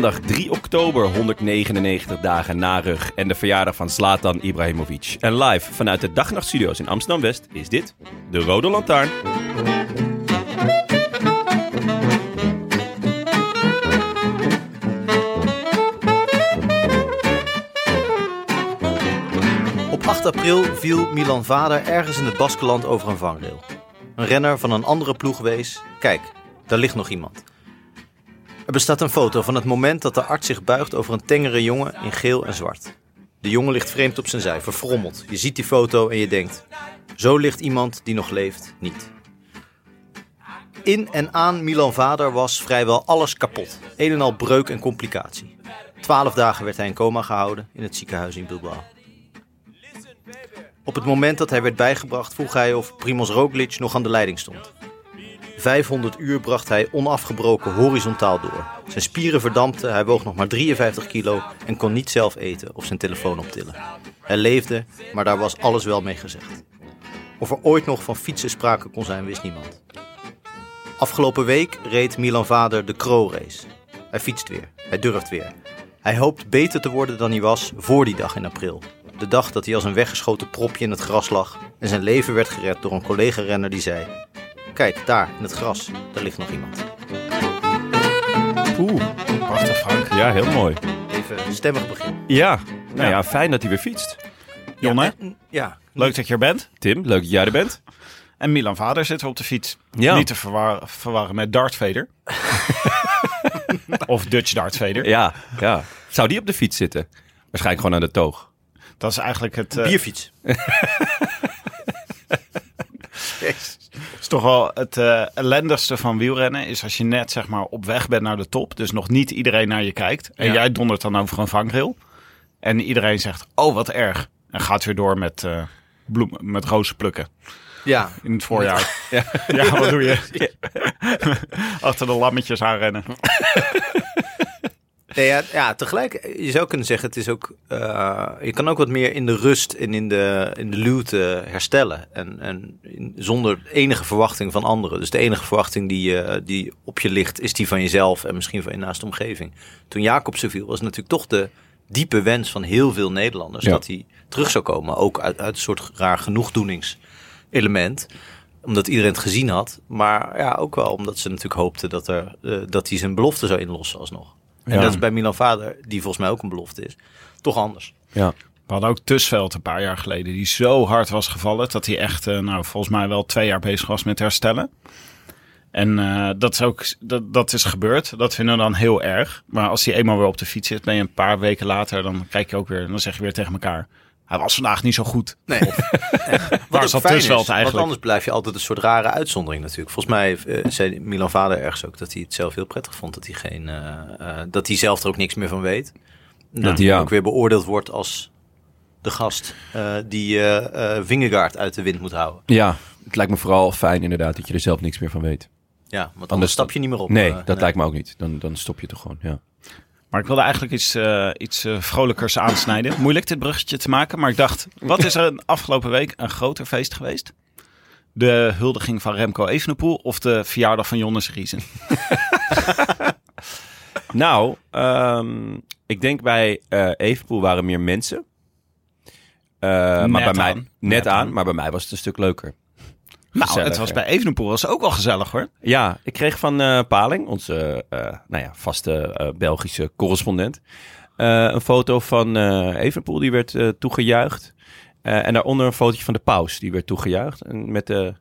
Maandag 3 oktober, 199 dagen na rug en de verjaardag van Zlatan Ibrahimovic. En live vanuit de Dagnachtstudio's in Amsterdam-West is dit de Rode Lantaarn. Op 8 april viel Milan Vader ergens in het Baskeland over een vangrail. Een renner van een andere ploeg wees: Kijk, daar ligt nog iemand. Er bestaat een foto van het moment dat de arts zich buigt over een tengere jongen in geel en zwart. De jongen ligt vreemd op zijn zij, verfrommeld. Je ziet die foto en je denkt: Zo ligt iemand die nog leeft niet. In en aan Milan Vader was vrijwel alles kapot. Een en al breuk en complicatie. Twaalf dagen werd hij in coma gehouden in het ziekenhuis in Bilbao. Op het moment dat hij werd bijgebracht vroeg hij of Primoz Roglic nog aan de leiding stond. 500 uur bracht hij onafgebroken horizontaal door. Zijn spieren verdampten, hij woog nog maar 53 kilo en kon niet zelf eten of zijn telefoon optillen. Hij leefde, maar daar was alles wel mee gezegd. Of er ooit nog van fietsen sprake kon zijn, wist niemand. Afgelopen week reed Milan Vader de Kro-race. Hij fietst weer, hij durft weer. Hij hoopt beter te worden dan hij was voor die dag in april. De dag dat hij als een weggeschoten propje in het gras lag en zijn leven werd gered door een collega-renner die zei: Kijk, daar in het gras, daar ligt nog iemand. Oeh, Prachtig, Frank. ja, heel mooi. Even stemmig begin. Ja, nou ja, fijn dat hij weer fietst. Jonne, Ja, ja, leuk dat je er bent. Tim, leuk dat jij er bent. En Milan Vader zit er op de fiets. Ja. Niet te verwar- verwarren met Darth Vader. of Dutch Darth Vader. Ja, ja. Zou die op de fiets zitten? Waarschijnlijk gewoon aan de toog. Dat is eigenlijk het... eh, bierfiets. is toch wel het eh, ellendigste van wielrennen. Is als je net zeg maar op weg bent naar de top. Dus nog niet iedereen naar je kijkt. En Ja. jij dondert dan over een vangrail. En iedereen zegt, oh wat erg. En gaat weer door met, eh bloemen, met rozen plukken. Ja, In het voorjaar. Ja, ja wat doe je? Achter de lammetjes aanrennen. Nee, ja, ja, tegelijk, je zou kunnen zeggen, het is ook, eh, je kan ook wat meer in de rust en in de, in de luwte herstellen. En, en in- zonder enige verwachting van anderen. Dus de enige verwachting die, eh, die op je ligt, is die van jezelf en misschien van je naaste omgeving. Toen Jacobsen viel, was natuurlijk toch de diepe wens van heel veel Nederlanders Ja. dat hij terug zou komen. Ook uit, uit een soort raar genoegdoeningselement omdat iedereen het gezien had. Maar ja, ook wel omdat ze natuurlijk hoopten dat, er, eh, dat hij zijn belofte zou inlossen alsnog. En Ja. dat is bij Milan Vader, die volgens mij ook een belofte is, toch anders. Ja. We hadden ook Tusveld een paar jaar geleden, die zo hard was gevallen dat hij echt, eh, nou, volgens mij wel twee jaar bezig was met herstellen. En eh, dat, is ook, dat, dat is gebeurd. Dat vinden we dan heel erg. Maar als hij eenmaal weer op de fiets zit, ben je een paar weken later, dan kijk je ook weer, dan zeg je weer tegen elkaar. Hij was vandaag niet zo goed. Nee. Waar zat Tusveld Want eigenlijk? anders blijf je altijd een soort rare uitzondering natuurlijk. Volgens mij eh, zei Milan Vader ergens ook dat hij het zelf heel prettig vond. Dat hij, geen, eh, eh, dat hij zelf er ook niks meer van weet. Dat hij Ja. ook weer beoordeeld wordt als de gast eh, die Vingegaard uit de wind moet houden. ja, het lijkt me vooral fijn inderdaad dat je er zelf niks meer van weet. Ja, want anders, Anders stap je niet meer op. Nee, dat nee. lijkt me ook niet. Dan, dan stop je toch gewoon, ja. Maar ik wilde eigenlijk iets, eh, iets eh, vrolijkers aansnijden. Moeilijk dit bruggetje te maken, maar ik dacht, wat is er een afgelopen week een groter feest geweest? De huldiging van Remco Evenepoel of de verjaardag van Jonas Riesen? Nou, ehm, ik denk bij eh Evenpoel waren meer mensen. Maar bij mij net, Net aan, aan. maar bij mij was het een stuk leuker. Nou, het was bij Evenepoel was ook wel gezellig hoor. Ja, ik kreeg van eh, Paling, onze eh, nou ja, vaste eh, Belgische correspondent, een foto van Evenepoel die werd toegejuicht. En daaronder een fotootje van de paus die werd toegejuicht. En met de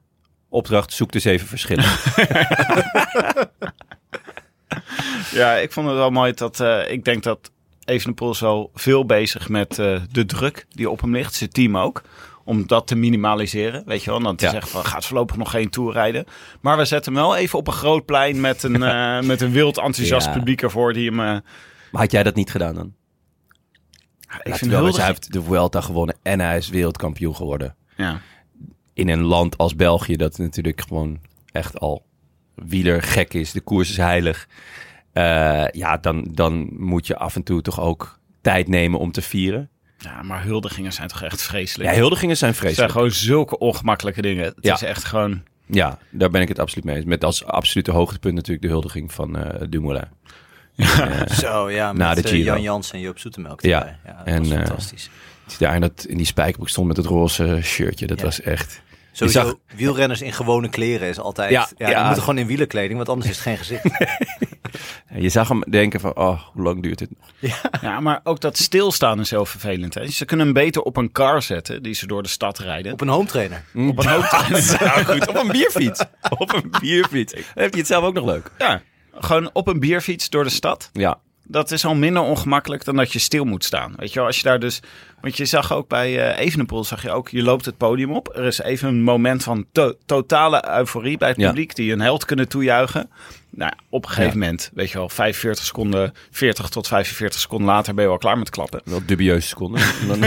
opdracht zoek de zeven verschillen. Ja, ik vond het wel mooi dat ik denk dat Evenepoel wel veel bezig met de druk die op hem ligt. Zijn team ook. Om dat te minimaliseren. Weet je wel. Dan te Ja. zeggen van gaat voorlopig nog geen tour rijden. Maar we zetten hem wel even op een groot plein met een, eh, met een wild enthousiast Ja. publiek ervoor die hem. eh, Maar had jij dat niet gedaan dan? ik vind we wel Huldiging- hij heeft de Vuelta gewonnen en hij is wereldkampioen geworden. Ja. In een land als België dat natuurlijk gewoon echt al wielergek is. De koers is heilig. Eh, ja, dan, dan moet je af en toe toch ook tijd nemen om te vieren. Ja, maar huldigingen zijn toch echt vreselijk. Ja, huldigingen zijn Het zijn vreselijk. gewoon zulke ongemakkelijke dingen. Het Ja. is echt gewoon. Ja, daar ben ik het absoluut mee eens. Met als absolute hoogtepunt natuurlijk de huldiging van eh Dumoulin. Eh, Zo, ja, Na met de eh. Jan Jans en Joop Zoetemelk Ja, erbij. Ja, dat en, was fantastisch. die daar in, dat, in die spijkerbroek stond met het roze shirtje. Dat Ja. was echt... Sowieso, zag- wielrenners in gewone kleren is altijd... Ja, Ja, ja. die moeten gewoon in wielerkleding, want anders is het geen gezicht. Je zag hem denken van, oh, hoe lang duurt dit nog? Ja, maar ook dat stilstaan is heel vervelend. Hè? Ze kunnen hem beter op een car zetten die ze door de stad rijden. Op een home trainer. Op een hoop Ja, goed. Op een bierfiets. Op een bierfiets. Dan heb je het zelf ook nog leuk. Ja, gewoon op een bierfiets door de stad. Ja. Dat is al minder ongemakkelijk dan dat je stil moet staan. Weet je wel, als je daar dus... Want je zag ook bij eh Evenepoel, zag je ook, je loopt het podium op. Er is even een moment van to- totale euforie bij het Ja. publiek. Die een held kunnen toejuichen. Nou, op een gegeven Ja. moment, weet je wel, 45 seconden, 40 tot 45 seconden later ben je wel klaar met klappen. Wel dubieuze seconden.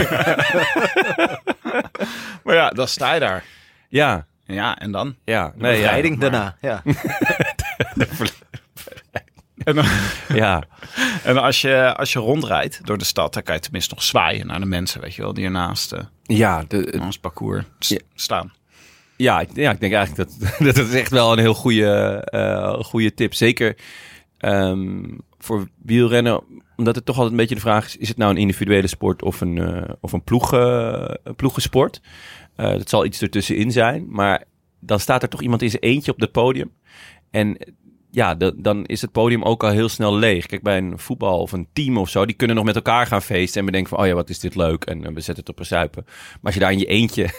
Maar ja, dan sta je daar. ja, Ja, en dan? ja. Nee, ja. Daarna, ja. En, dan- Ja, en als, je, als je rondrijdt door de stad, dan kan je tenminste nog zwaaien naar de mensen, weet je wel, die ernaast eh ja, de, ons parcours Ja. staan. ja, ik, ja, ik denk eigenlijk dat, dat het echt wel een heel goede, eh, goede tip. Zeker ehm, voor wielrennen, omdat het toch altijd een beetje de vraag is: is het nou een individuele sport of een, eh, of een, ploeg, een ploegensport? Dat zal iets ertussenin zijn, maar dan staat er toch iemand in zijn eentje op het podium. En ja, da- dan is het podium ook al heel snel leeg. Kijk, bij een voetbal of een team of zo, die kunnen nog met elkaar gaan feesten en bedenken van, oh ja, wat is dit leuk en eh, we zetten het op een zuipen. Maar als je daar in je eentje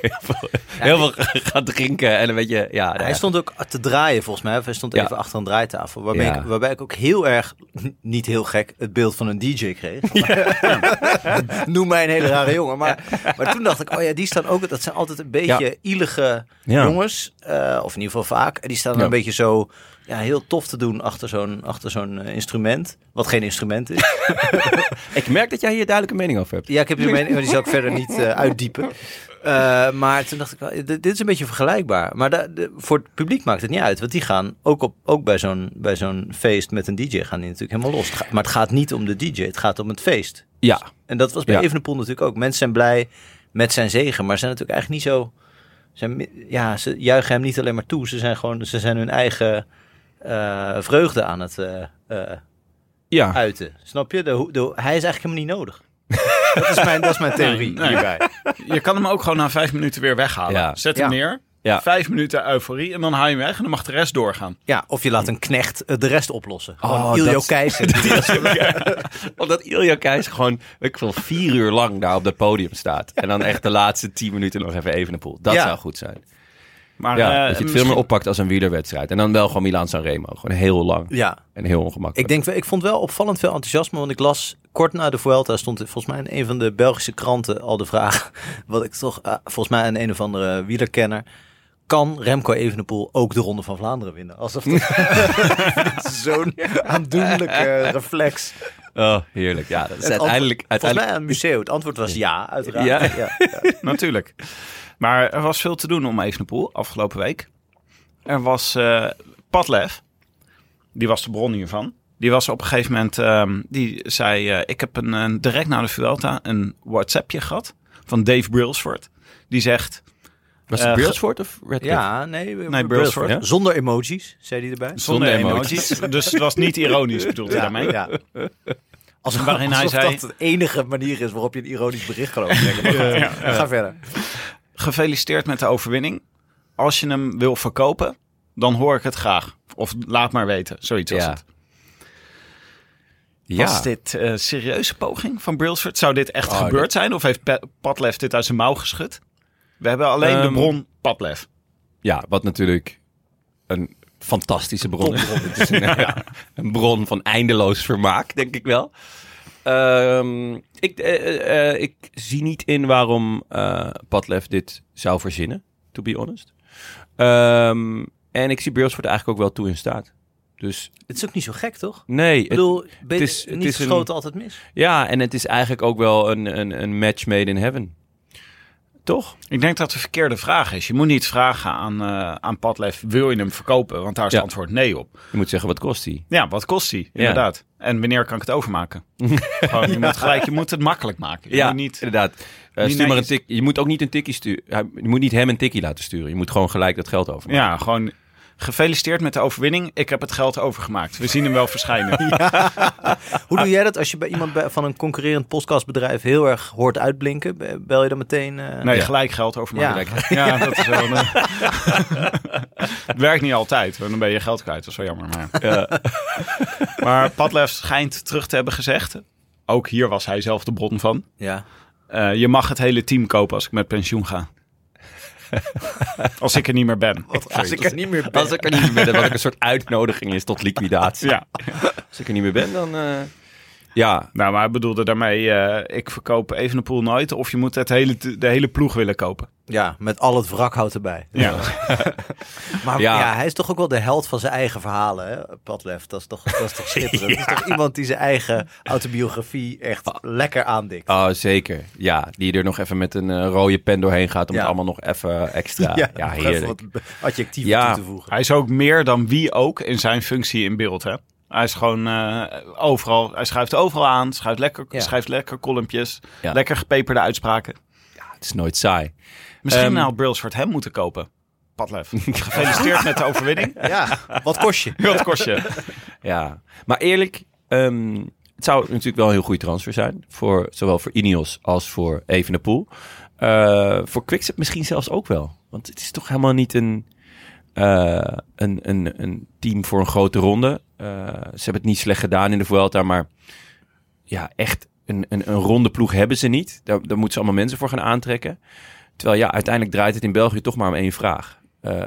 heel veel, heel veel gaat drinken en een beetje, ja, Hij ja. stond ook te draaien volgens mij. Hij stond Ja. even achter een draaitafel. Waarbij, ik, waarbij ik ook heel erg, niet heel gek, het beeld van een DJ kreeg. Noem mij een hele rare jongen. Maar, maar toen dacht ik, oh ja, die staan ook... Dat zijn altijd een beetje ielige jongens. eh, of in ieder geval vaak. En die staan dan een beetje zo... Ja, heel tof te doen achter zo'n achter zo'n eh, instrument. Wat geen instrument is. Ik merk dat jij hier duidelijk een mening over hebt. Ja, ik heb hier een mening, maar die zal ik verder niet eh, uitdiepen. Eh, maar toen dacht ik, wel, dit, dit is een beetje vergelijkbaar. Maar da- de- voor het publiek maakt het niet uit. Want die gaan ook, op, ook bij zo'n bij zo'n feest met een DJ gaan die natuurlijk helemaal los. Maar het gaat niet om de DJ, het gaat om het feest. Ja, En dat was bij Ja. Evenepoel natuurlijk ook. Mensen zijn blij met zijn zegen, maar zijn natuurlijk eigenlijk niet zo... Zijn, ja, ze juichen hem niet alleen maar toe. Ze zijn gewoon ze zijn hun eigen eh, vreugde aan het eh, eh, ja. uiten. Snap je? De, hij is eigenlijk helemaal niet nodig. dat, is mijn, dat is mijn theorie Nee, nee. hierbij. Je kan hem ook gewoon na vijf minuten weer weghalen. Ja. Zet hem Ja. neer. Ja. Vijf minuten euforie en dan haal je hem weg en dan mag de rest doorgaan. Ja, of je laat een knecht de rest oplossen. Gewoon Oh, Iljo dat- Keizer. Omdat Ilja Keijs gewoon, weet ik veel, vier uur lang daar op dat podium staat. En dan echt de laatste tien minuten nog even even een poel. Dat Ja. zou goed zijn. Maar Ja, eh, dat je het veel misschien- meer oppakt als een wielerwedstrijd. En dan wel gewoon Milaan Sanremo. Gewoon heel lang ja, en heel ongemakkelijk. ik, denk, wel- ik vond wel opvallend veel enthousiasme. Want ik las kort na de Vuelta stond volgens mij in een van de Belgische kranten al de vraag. Wat ik toch, eh, volgens mij een een of andere wielerkenner. Kan Remco Evenepoel ook de Ronde van Vlaanderen winnen? Alsof dat zo'n aandoenlijke reflex. Oh, heerlijk. Ja, dat is uiteindelijk... antwoord- Volgens mij uiteindelijk aan het museum. Het antwoord was ja, uiteraard. Ja. ja. Natuurlijk. Maar er was veel te doen om Evenepoel afgelopen week. Er was eh Padlef. Die was de bron hiervan. Die was op een gegeven moment... ehm, die zei... eh, ik heb een, een- direct na de Vuelta een WhatsAppje gehad. Van Dave Brailsford. Die zegt... Was het Eh, Brailsford of Redcliffe? Ja, nee, Brailsford, Brailsford. ja. Zonder emojis, zei hij erbij. Zonder Zonder emoties. dus het was niet ironisch bedoeld hij daarmee. Ja. Als, Waarin hij zei- dat de enige manier is waarop je een ironisch bericht kan overbrengen. Maar goed, Ga verder. Gefeliciteerd met de overwinning. Als je hem wil verkopen, dan hoor ik het graag. Of laat maar weten. Zoiets Ja. het. Ja. Was dit eh serieuze poging van Brailsford? Zou dit echt Oh, gebeurd zijn? Of heeft Pa- Padlef dit uit zijn mouw geschud? We hebben alleen de Ehm, bron Padlef. Ja, wat natuurlijk een fantastische bron. Is een, ja, een bron van eindeloos vermaak, denk ik wel. Ehm, ik, eh, eh, eh, ik zie niet in waarom eh Padlef dit zou verzinnen, to be honest. Ehm, en ik zie Brailsford eigenlijk ook wel toe in staat. Dus Het is ook niet zo gek, toch? nee, Ik het- bedoel, het is- het niet is een- geschoten altijd mis. ja, en het is eigenlijk ook wel een, een, een match made in heaven. Toch? Ik denk dat de verkeerde vraag is. Je moet niet vragen aan, eh aan Padlef, wil je hem verkopen? Want daar is Ja. het antwoord nee op. Je moet zeggen, wat kost die? Ja, wat kost die? Inderdaad. En wanneer kan ik het overmaken? Gewoon, je moet gelijk, je moet het makkelijk maken. Je ja, moet niet, inderdaad. Eh, stuur maar een tik. Je moet ook niet een tikkie sturen. Je moet niet hem een tikkie laten sturen. Je moet gewoon gelijk dat geld over. ja, gewoon gefeliciteerd met de overwinning. Ik heb het geld overgemaakt. We zien hem wel verschijnen. Hoe doe jij dat als je bij iemand van een concurrerend podcastbedrijf heel erg hoort uitblinken? Be- Bel je dan meteen? eh, Nee, Ja. gelijk geld overmaken. Ja. Ja, dat is wel... een- het werkt niet altijd, want dan ben je geld kwijt. Dat is wel jammer. Maar, maar Padlef schijnt terug te hebben gezegd... Ook hier was hij zelf de bron van. ja. Eh, je mag het hele team kopen als ik met pensioen ga. als ik er niet meer ben. Als ik er niet meer ben. Als ik er niet meer ben, dan wat een soort uitnodiging is tot liquidatie. Ja. Als ik er niet meer ben, dan... eh, ja, Nou, maar hij bedoelde daarmee... eh, ik verkoop Evenepoel nooit... of je moet het hele, de hele ploeg willen kopen. Ja, met al het wrakhout erbij. Ja. Maar ja. Ja. hij is toch ook wel de held van zijn eigen verhalen, hè? Padlef. Dat is toch, dat is toch schitterend. Dat is toch iemand die zijn eigen autobiografie echt lekker aandikt. oh, zeker. Ja, die er nog even met een eh, rode pen doorheen gaat om Ja. het allemaal nog even extra... Ja, heerlijk. wat adjectieven Ja. toe te voegen. Hij is ook meer dan wie ook in zijn functie in beeld. Hè? Hij is gewoon eh, overal. Hij schuift overal aan. Schrijft lekker, Ja. schrijft lekker columnjes. Ja. Lekker gepeperde uitspraken. Het is nooit saai. Misschien Ehm, nou Brailsford hem moeten kopen. Padlef. Gefeliciteerd met de overwinning. Ja, wat kost je? Wat kost je? Ja, maar eerlijk, ehm, het zou natuurlijk wel een heel goede transfer zijn. Voor, zowel voor Ineos als voor Evenepoel. Eh voor Quickstep misschien zelfs ook wel. Want het is toch helemaal niet een, eh, een, een, een team voor een grote ronde. Eh, ze hebben het niet slecht gedaan in de Vuelta, maar ja, echt een, een, een ronde ploeg hebben ze niet. Daar, daar moeten ze allemaal mensen voor gaan aantrekken. Terwijl ja, uiteindelijk draait het in België toch maar om één vraag. Eh,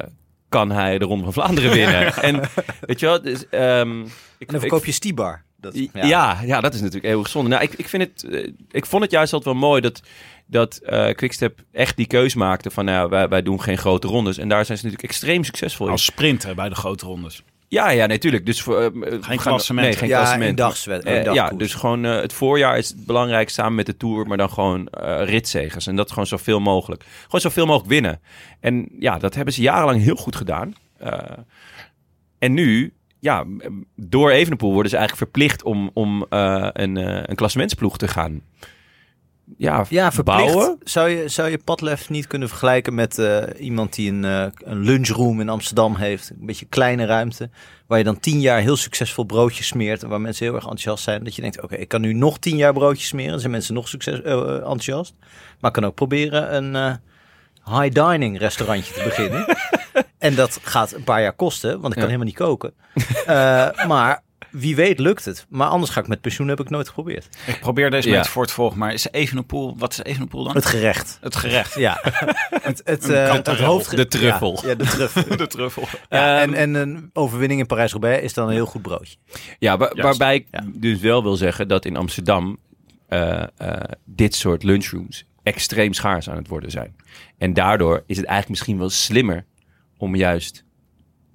kan hij de Ronde van Vlaanderen winnen? en weet je wel, dus, ehm, ik, En dan ik- verkoop je Stibar. Dat, ja. Ja, dat is natuurlijk heel gezond. Nou, ik, ik, vind het, eh, ik vond het juist altijd wel mooi dat, dat eh, Quickstep echt die keus maakte van nou, wij, wij doen geen grote rondes. En daar zijn ze natuurlijk extreem succesvol in. Als sprinter bij de grote rondes. Ja, ja, natuurlijk. Dus voor, eh, we gaan- klassement. Nee, geen Ja, klassement. Eh, ja, eendagkoers. dus gewoon eh, het voorjaar is belangrijk samen met de Tour, maar dan gewoon eh ritzegers. En dat gewoon zoveel mogelijk. Gewoon zoveel mogelijk winnen. En ja, dat hebben ze jarenlang heel goed gedaan. Eh, en nu, ja, door Evenepoel worden ze eigenlijk verplicht om, om eh, een, eh een klassementsploeg te gaan ja, Ja, verplicht. bouwen. Zou je, zou je Padlef niet kunnen vergelijken met eh, iemand die een, eh, een lunchroom in Amsterdam heeft? Een beetje kleine ruimte. Waar je dan tien jaar heel succesvol broodjes smeert. En waar mensen heel erg enthousiast zijn. Dat je denkt, oké, ik kan nu nog tien jaar broodjes smeren. Dan zijn mensen nog succes, eh, enthousiast. Maar ik kan ook proberen een high dining restaurantje te beginnen. en dat gaat een paar jaar kosten, want ik kan helemaal niet koken. Maar wie weet lukt het. Maar anders ga ik met pensioen, heb ik nooit geprobeerd. Ik probeer deze Ja. mensen voor te volgen. Maar is Evenepoel... Wat is Evenepoel dan? Het gerecht. Het gerecht. Ja, het, het, eh, het hoofd... De truffel. Ja, ja, de truffel. De truffel. Ja, Ehm, en, en een overwinning in Parijs-Roubaix is dan een heel goed broodje. Ja, waarbij ik Ja. dus wel wil zeggen dat in Amsterdam eh, eh, dit soort lunchrooms extreem schaars aan het worden zijn. En daardoor is het eigenlijk misschien wel slimmer om juist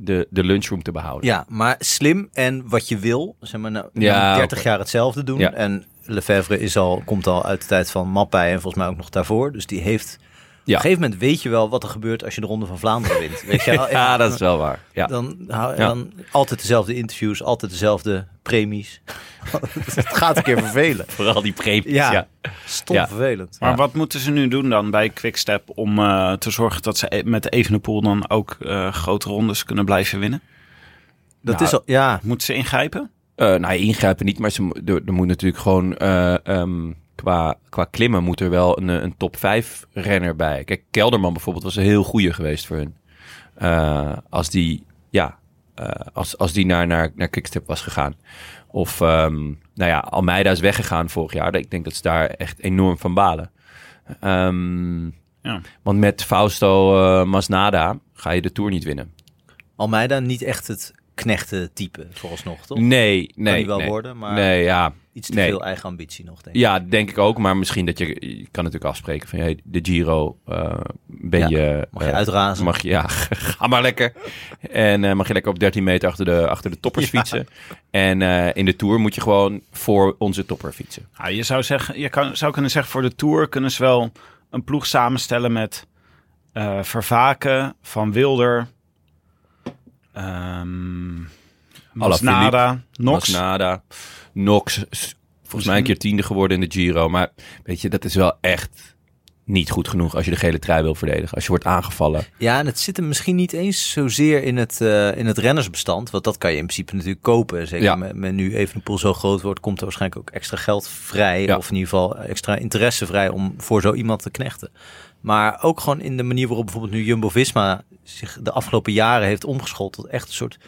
de, de lunchroom te behouden. Ja, maar slim en wat je wil. Zeg maar, nou, Ja, 30 oké. jaar hetzelfde doen. Ja. En Lefebvre is al, komt al uit de tijd van Mappij en volgens mij ook nog daarvoor. Dus die heeft... Op een gegeven moment weet je wel wat er gebeurt als je de Ronde van Vlaanderen wint. Weet je? Ja, dat is wel waar. Ja. Dan, dan altijd dezelfde interviews, altijd dezelfde premies. het gaat een keer vervelen. Vooral die premies. Ja. Ja. Stom Ja. vervelend. Maar Ja. wat moeten ze nu doen dan bij Quickstep om eh, te zorgen dat ze e- met Evenepoel dan ook eh, grote rondes kunnen blijven winnen? Dat Nou, is al, ja, Moeten ze ingrijpen? Eh, nou, ingrijpen niet, maar ze, er, er moet natuurlijk gewoon eh, ehm, qua, qua klimmen moet er wel een, een top 5 renner bij. Kijk, Kelderman bijvoorbeeld was een heel goede geweest voor hun. Eh, als die, ja, eh, als, als die naar, naar, naar Quickstep was gegaan. Of, ehm, nou ja, Almeida is weggegaan vorig jaar. Ik denk dat ze daar echt enorm van balen. Ehm, Ja. Want met Fausto eh, Masnada ga je de Tour niet winnen. Almeida niet echt het knechten type vooralsnog, toch? Nee, Kan nee. hij wel nee. worden, maar Nee, ja. iets te nee. veel eigen ambitie nog, denk ik. Ja, denk ik ook. Maar misschien dat je... Je kan natuurlijk afspreken van... Hey, de Giro eh, ben Ja, je... Mag je eh, uitrazen? Mag je, ja, ga maar lekker. En eh, mag je lekker op 13 meter achter de, achter de toppers fietsen. En eh, in de Tour moet je gewoon voor onze topper fietsen. Ja, je zou, zeggen, je kan, zou kunnen zeggen voor de Tour kunnen ze wel een ploeg samenstellen met eh, Vervaken, Van Wilder, ehm Masnada, Nox. Masnada, Nox. Volgens mij een keer tiende geworden in de Giro. Maar weet je, dat is wel echt niet goed genoeg als je de gele trui wil verdedigen. Als je wordt aangevallen. Ja, en het zit hem misschien niet eens zozeer in het, eh, in het rennersbestand. Want dat kan je in principe natuurlijk kopen. Zeker Ja. met, met nu Evenepoel zo groot wordt, komt er waarschijnlijk ook extra geld vrij. Ja. Of in ieder geval extra interesse vrij om voor zo iemand te knechten. Maar ook gewoon in de manier waarop bijvoorbeeld nu Jumbo-Visma zich de afgelopen jaren heeft omgeschoold tot echt een soort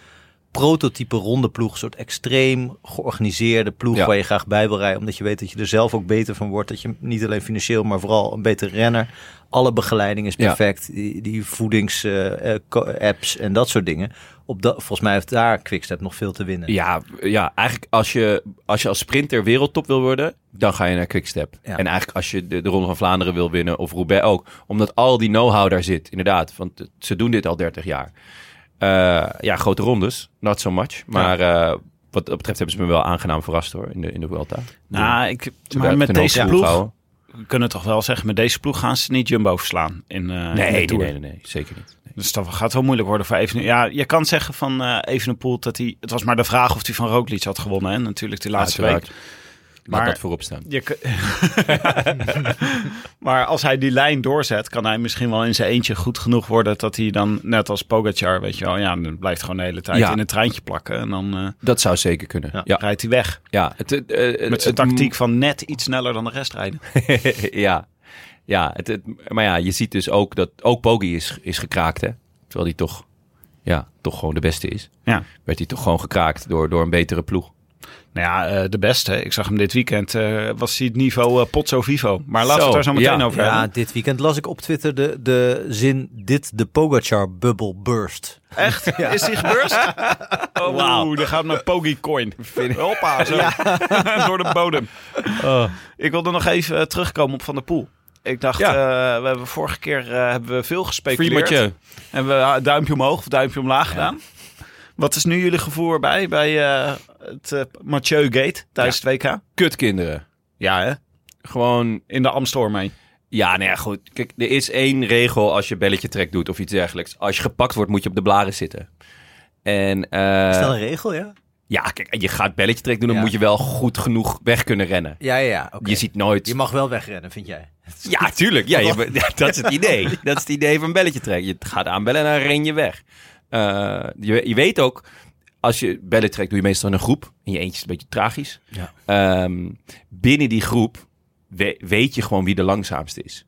prototype ronde ploeg. Een soort extreem georganiseerde ploeg Ja. waar je graag bij wil rijden. Omdat je weet dat je er zelf ook beter van wordt. Dat je niet alleen financieel, maar vooral een betere renner. Alle begeleiding is Ja. perfect. Die, die voedingsapps en dat soort dingen. Op dat, volgens mij heeft daar Quickstep nog veel te winnen. Ja, ja eigenlijk als je, als je als sprinter wereldtop wil worden, dan ga je naar Quickstep. Ja. En eigenlijk als je de, de Ronde van Vlaanderen wil winnen, of Roubaix ook. Omdat al die know-how daar zit, inderdaad. Want ze doen dit al 30 jaar. Eh, ja, grote rondes, not so much. Maar eh, wat dat betreft hebben ze me wel aangenaam verrast hoor, in de, in de Vuelta. Nou, ik, maar met deze ploeg we kunnen toch wel zeggen, met deze ploeg gaan ze niet Jumbo verslaan in, eh, in de Nee, nee, Tour. nee, nee, nee, zeker niet. Dus dat gaat wel moeilijk worden voor Even. Ja, je kan zeggen van eh Evenepoel dat hij... Het was maar de vraag of hij van Roglic had gewonnen, hè? natuurlijk die laatste Uiteraard. week. Laat Maar- dat voorop staan. Je maar als hij die lijn doorzet, kan hij misschien wel in zijn eentje goed genoeg worden dat hij dan, net als Pogacar, weet je wel, ja, dan blijft gewoon de hele tijd Ja. in een treintje plakken en dan eh, Dat zou zeker kunnen. Ja, ja. rijdt hij weg. het, het, eh, Met zijn tactiek van net iets sneller dan de rest rijden. ja, ja het, het- maar ja, je ziet dus ook dat ook Poggi is, is gekraakt, hè? Terwijl hij toch, ja, toch gewoon de beste is. Ja. Werd hij toch gewoon gekraakt door, door een betere ploeg. Nou ja, eh, de beste. Ik zag hem dit weekend, eh, was hij het niveau eh, Potso Vivo. Maar laten we het daar zo meteen ja, over Ja, hebben. dit weekend las ik op Twitter de, de zin dit de Pogacar bubble burst. Echt? Is die gebeurd? Oh, daar gaat mijn Pogi coin. Hoppa, zo. Door de bodem. Ik wilde nog even terugkomen op Van der Poel. Ik dacht, Ja. eh, we hebben vorige keer eh, hebben we veel gespeculeerd. Free Hebben we eh, duimpje omhoog of duimpje omlaag gedaan. Wat is nu jullie gevoel erbij bij eh, het Mathieu Gate tijdens het WK? Kutkinderen. Ja, hè? Gewoon, In de Amstor mee. ja, nou ja, goed. Kijk, er is één regel als je belletje trek doet of iets dergelijks. Als je gepakt wordt, moet je op de blaren zitten. En, eh, Is dat een regel, ja? Ja, kijk, je gaat belletje trek doen, dan Ja. moet je wel goed genoeg weg kunnen rennen. Ja, ja. Je ziet nooit... Je mag wel wegrennen, vind jij? Ja, tuurlijk. Ja, je, dat is het idee. Dat is het idee van belletje trekken. Je gaat aanbellen en dan ren je weg. Eh, je, je weet ook, als je bellen trekt, doe je meestal in een groep. In je eentje is het een beetje tragisch. Ja. Ehm, binnen die groep we- weet je gewoon wie de langzaamste is.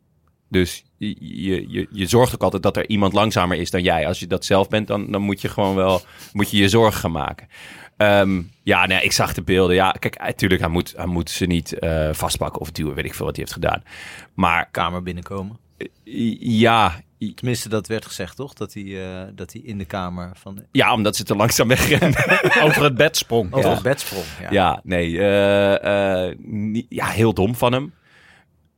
Dus je, je, je, je zorgt ook altijd dat er iemand langzamer is dan jij. Als je dat zelf bent, dan, dan moet je gewoon wel moet je, je zorgen gaan maken. Ehm, ja, nee, ik zag de beelden. Ja, kijk, natuurlijk, hij moet, hij moet ze niet eh, vastpakken of duwen, weet ik veel wat hij heeft gedaan. Maar Kamer binnenkomen. i- ja, Tenminste, dat werd gezegd, toch? Dat hij, eh, dat hij in de kamer van... ja, omdat ze te langzaam wegrennen. Over het bed sprong. Over Ja. het bed sprong. Ja. ja, nee, eh, eh, niet- ja, heel dom van hem.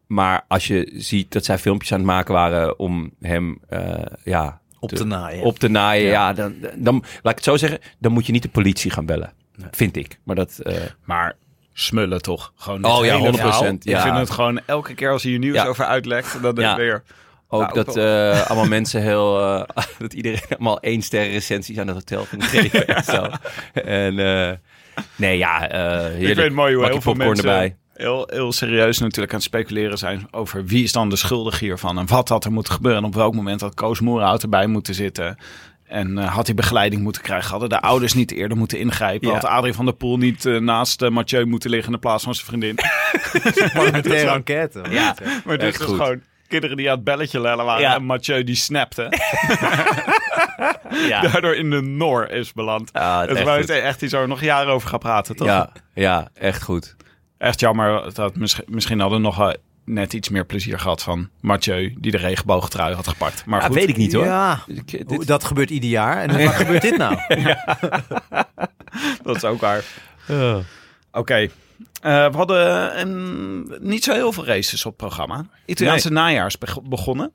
Maar als je ziet dat zij filmpjes aan het maken waren om hem eh, ja, Op te naaien. op te naaien, Ja. ja. dan, dan, laat ik het zo zeggen, dan moet je niet de politie gaan bellen. Vind ik. Maar dat, eh, Maar smullen toch? Gewoon Oh ja, hele 100%, verhaal. ja. Ik vind het gewoon elke keer als hier nieuws Ja. over uitlekt, dan Ja. weer... ook Nou, dat eh, allemaal mensen heel, eh, dat iedereen allemaal één sterren recensies aan het hotel ging geven en zo. En eh, nee, ja, eh heerlijk. Ik vind het mooi hoe heel veel mensen erbij. Heel, heel serieus natuurlijk aan het speculeren zijn over wie is dan de schuldige hiervan en wat had er moeten gebeuren en op welk moment had Koos Moerhout erbij moeten zitten. En eh, had hij begeleiding moeten krijgen? Hadden de ouders niet eerder moeten ingrijpen? Ja. Had Adrie van der Poel niet eh, naast eh, Mathieu moeten liggen in de plaats van zijn vriendin? Parlementaire enquête. Ja, maar dit is goed. gewoon kinderen die aan het belletje lellen waren Ja. en Mathieu die snapte. ja. Daardoor in de Noor is beland. Ja, Het is echt echt iets waar nog jaren over gaat praten, toch? Ja, ja, echt goed. Echt jammer dat misschien, misschien hadden nog wel net iets meer plezier gehad van Mathieu, die de regenboogtrui had gepakt. Maar Ja, goed, weet ik niet hoor. Ja, dit- dat gebeurt ieder jaar. En vaak gebeurt dit nou? dat is ook waar. Oké. Eh, we hadden een, niet zo heel veel races op het programma. Italiaanse najaar is beg- begonnen.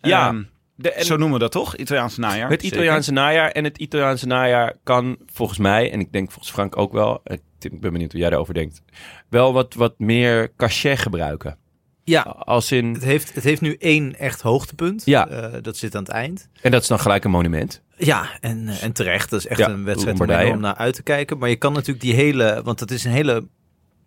Ja, Ehm, de- en- zo noemen we dat toch? Italiaanse najaar. Het Zeker. Italiaanse najaar. En het Italiaanse najaar kan volgens mij, en ik denk volgens Frank ook wel, ik ben benieuwd hoe jij daarover denkt, wel wat, wat meer cachet gebruiken. Ja, Als in, het heeft, het heeft nu één echt hoogtepunt. Ja. Eh, dat zit aan het eind. en dat is dan gelijk een monument. Ja, en, eh, en terecht. Dat is echt Ja, een wedstrijd om enorm naar uit te kijken. Maar je kan natuurlijk die hele... Want het is een hele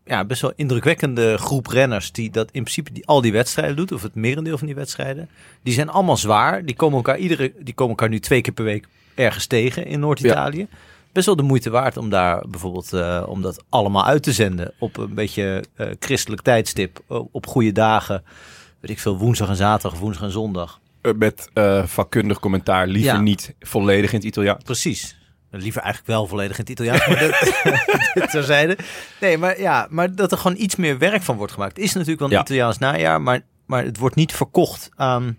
ja, best wel indrukwekkende groep renners... die dat in principe die, al die wedstrijden doet. Of het merendeel van die wedstrijden. Die zijn allemaal zwaar. Die komen elkaar, iedere, die komen elkaar nu twee keer per week ergens tegen in Noord-Italië. Best wel de moeite waard om daar bijvoorbeeld... eh, om dat allemaal uit te zenden op een beetje eh, christelijk tijdstip. Op goede dagen. Weet ik veel, woensdag en zaterdag, woensdag en zondag. Eh, Met vakkundig commentaar, liever Ja. niet volledig in het Italiaans. Precies. Liever eigenlijk wel volledig in het Italiaans, maar dat, terzijde. Nee, maar ja, maar dat er gewoon iets meer werk van wordt gemaakt. Is natuurlijk wel een Ja. Italiaans najaar, maar, maar het wordt niet verkocht aan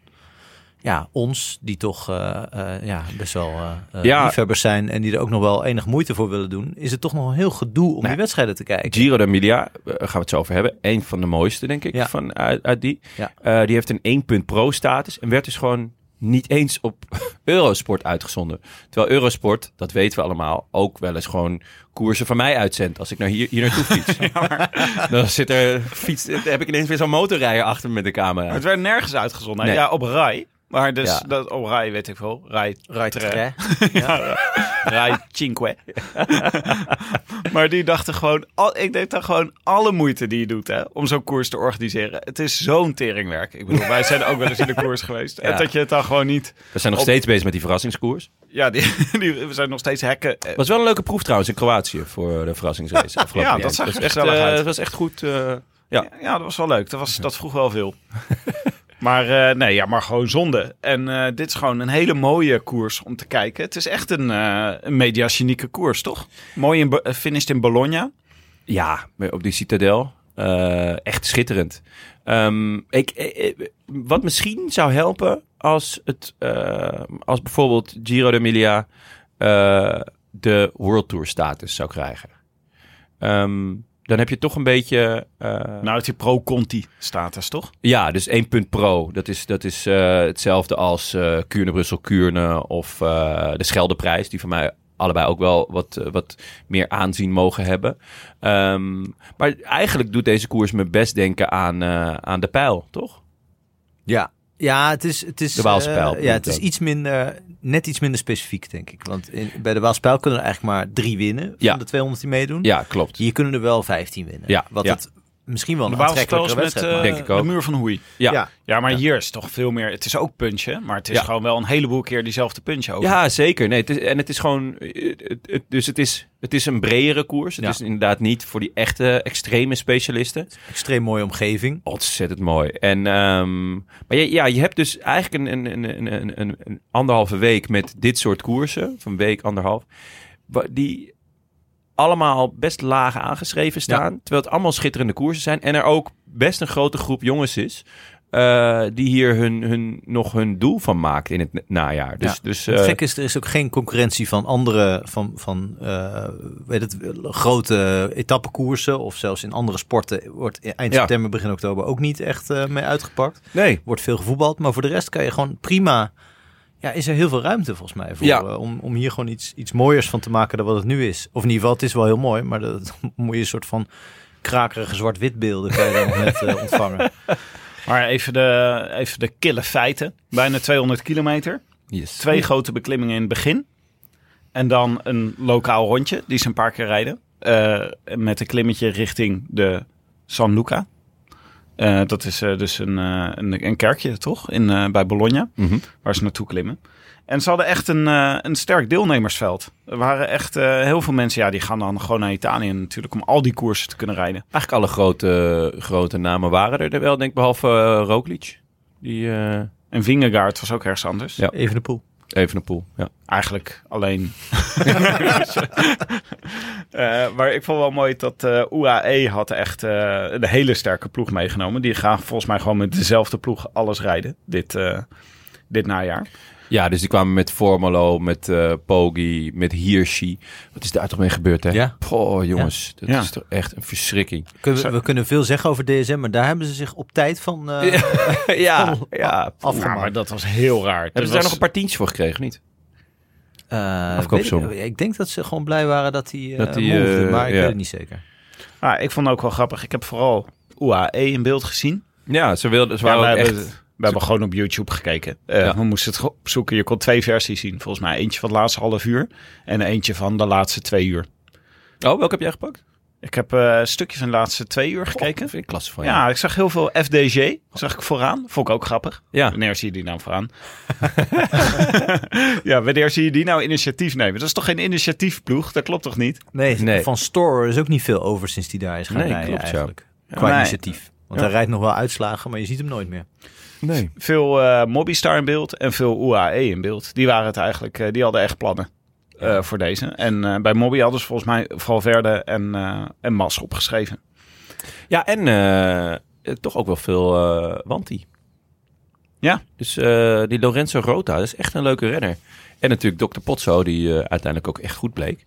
ja, ons, die toch eh, eh, ja, best wel eh, eh, Ja. liefhebbers zijn en die er ook nog wel enig moite voor willen doen. Is het toch nog een heel gedoe om die wedstrijden te kijken? Giro d'Emilia, gaan we het zo over hebben. Een van de mooiste, denk ik, Ja. van, uit, uit die. Ja. Eh, die heeft een 1 punt pro status en werd dus gewoon niet eens op Eurosport uitgezonden. Terwijl Eurosport, dat weten we allemaal, ook wel eens gewoon koersen van mij uitzendt als ik naar hier, hier naartoe fiets. Dan zit er, fiets, heb ik ineens weer zo'n motorrijder achter me met de camera. Maar het werd nergens uitgezonden. Nee. Ja, op Rai. Maar dus Ja. dat, op Rai weet ik wel. Rai, Right, Tre- hè? Rai Cinque. maar die dachten gewoon... Al, ik denk dan gewoon alle moeite die je doet hè, om zo'n koers te organiseren. Het is zo'n teringwerk. Ik bedoel, wij zijn ook wel eens in de koers geweest. En Ja. dat je het dan gewoon niet... We zijn nog Op- steeds bezig met die verrassingskoers. Ja, die, die, we zijn nog steeds hacken. Eh, was wel een leuke proef trouwens in Kroatië voor de verrassingsrace. afgelopen Ja, dat zag er was echt, gezellig eh, uit. dat was echt goed. eh, ja. Ja, dat was wel leuk. Dat, was, dat vroeg wel veel. Maar eh, nee, ja, maar gewoon zonde. En eh, dit is gewoon een hele mooie koers om te kijken. Het is echt een, eh een mediagenieke koers, toch? Mooi in, finished in Bologna. Ja, op die citadel. Echt schitterend. Ehm, ik, wat misschien zou helpen als, het, als bijvoorbeeld Giro d'Emilia de World Tour status zou krijgen. Ehm, dan heb je toch een beetje... eh, Nou, het die pro-Conti status, toch? ja, dus 1 punt pro. Dat is, dat is eh, hetzelfde als eh Kuurne, Brussel, Kuurne of eh, de Scheldeprijs. Die voor mij allebei ook wel wat, eh, wat meer aanzien mogen hebben. Ehm, maar eigenlijk doet deze koers me best denken aan, eh, aan de pijl, toch? Ja. Ja, het is, het is, De Waalspijl, eh, ja, het is iets minder, net iets minder specifiek, denk ik. Want in, bij de Waalspijl kunnen er eigenlijk maar drie winnen van Ja. de 200 die meedoen. Ja, klopt. Hier kunnen er wel 15 winnen. Ja, Wat ja. het misschien wel een De aantrekkelijkere met wedstrijd eh. Denk ik ook. de muur van Hoei. Ja. Ja. Ja, maar Ja. hier is toch veel meer... Het is ook punchen, maar het is Ja. gewoon wel een heleboel keer diezelfde punchen over. Ja, zeker. Nee, het is, en het is gewoon. Het, het- dus het is, het is een bredere koers. Het Ja. is inderdaad niet voor die echte extreme specialisten. Extreem mooie omgeving. Ontzettend mooi. En, ehm, maar ja, ja, je hebt dus eigenlijk een, een, een, een, een, een anderhalve week met dit soort koersen. Van week, anderhalf. Die allemaal best laag aangeschreven staan. Terwijl het allemaal schitterende koersen zijn. En er ook best een grote groep jongens is. eh, die hier hun, hun, nog hun doel van maakt in het na- najaar. Dus, Ja. dus Het gek is, er is ook geen concurrentie van andere, van, van eh, weet het, grote etappekoersen. Of zelfs in andere sporten wordt eind Ja. september, begin oktober ook niet echt mee uitgepakt. nee. Wordt veel gevoetbald. Maar voor de rest kan je gewoon prima... Ja, is er heel veel ruimte volgens mij voor, Ja. eh, om, om hier gewoon iets, iets mooiers van te maken dan wat het nu is. Of in ieder geval, het is wel heel mooi, maar dat moet je een soort van krakerige zwart-wit beelden kan je dan nog net eh, ontvangen. Maar even de, even de kille feiten. Bijna 200 kilometer. Yes. Twee grote beklimmingen in het begin. En dan een lokaal rondje, die ze een paar keer rijden. Eh, met een klimmetje richting de San Luca. Eh, dat is eh, dus een, eh, een, een kerkje, toch? In, eh, bij Bologna, Mhm. waar ze naartoe klimmen. En ze hadden echt een, eh, een sterk deelnemersveld. Er waren echt eh, heel veel mensen, ja, die gaan dan gewoon naar Italië natuurlijk om al die koersen te kunnen rijden. Eigenlijk alle grote, grote namen waren er, er wel, denk ik, behalve uh, Roglic. Die, eh, En Vingegaard was ook ergens anders. Ja. Even de poel. Even een pool. Ja. Eigenlijk alleen. Eh, maar ik vond wel mooi dat eh, UAE had echt eh, een hele sterke ploeg meegenomen. Die gaan volgens mij gewoon met dezelfde ploeg alles rijden dit, dit najaar. Ja, dus die kwamen met Formolo, met eh Poggi, met Hirschi. Wat is daar toch mee gebeurd, hè? Ja. Oh, jongens. Dat Ja. is toch echt een verschrikking. Kunnen we, we kunnen veel zeggen over DSM, maar daar hebben ze zich op tijd van eh, ja, ja. afgemaakt. Ja, maar dat was heel raar. Hebben Dat ze daar nog een paar tientjes voor gekregen, niet? Eh, Afkoopsom. weet Ik, ik denk dat ze gewoon blij waren dat hij Dat dat die, eh, maar ik ja. weet het niet zeker. Ah, ik vond het ook wel grappig. Ik heb vooral UAE in beeld gezien. Ja, ze wilden, ze waren. We hebben gewoon op YouTube gekeken. Eh, Ja. We moesten het opzoeken. Je kon twee versies zien. Volgens mij eentje van het laatste half uur. En eentje van de laatste twee uur. Oh, welke heb jij gepakt? Ik heb eh, een stukje van de laatste twee uur gekeken. Dat vind ik klasse van je. Ja, ik zag heel veel FDG. Zag ik vooraan. Vond ik ook grappig. Ja. Wanneer zie je die nou vooraan? ja, wanneer zie je die nou initiatief nemen? Dat is toch geen initiatiefploeg? Dat klopt toch niet? Nee, Nee. van Store is ook niet veel over sinds hij daar is gaan Nee, rijden klopt, ja. eigenlijk. Qua Nee. initiatief. Want Ja. hij rijdt nog wel uitslagen, maar je ziet hem nooit meer. Nee. Veel eh Mobbystar in beeld en veel UAE in beeld. Die waren het eigenlijk. eh, die hadden echt plannen eh, voor deze. En bij Mobby hadden ze volgens mij Valverde en, en Mas opgeschreven. Ja, en toch ook wel veel Wanti. Ja. Dus die Lorenzo Rota, dat is echt een leuke renner. En natuurlijk Dr. Potso, die uiteindelijk ook echt goed bleek.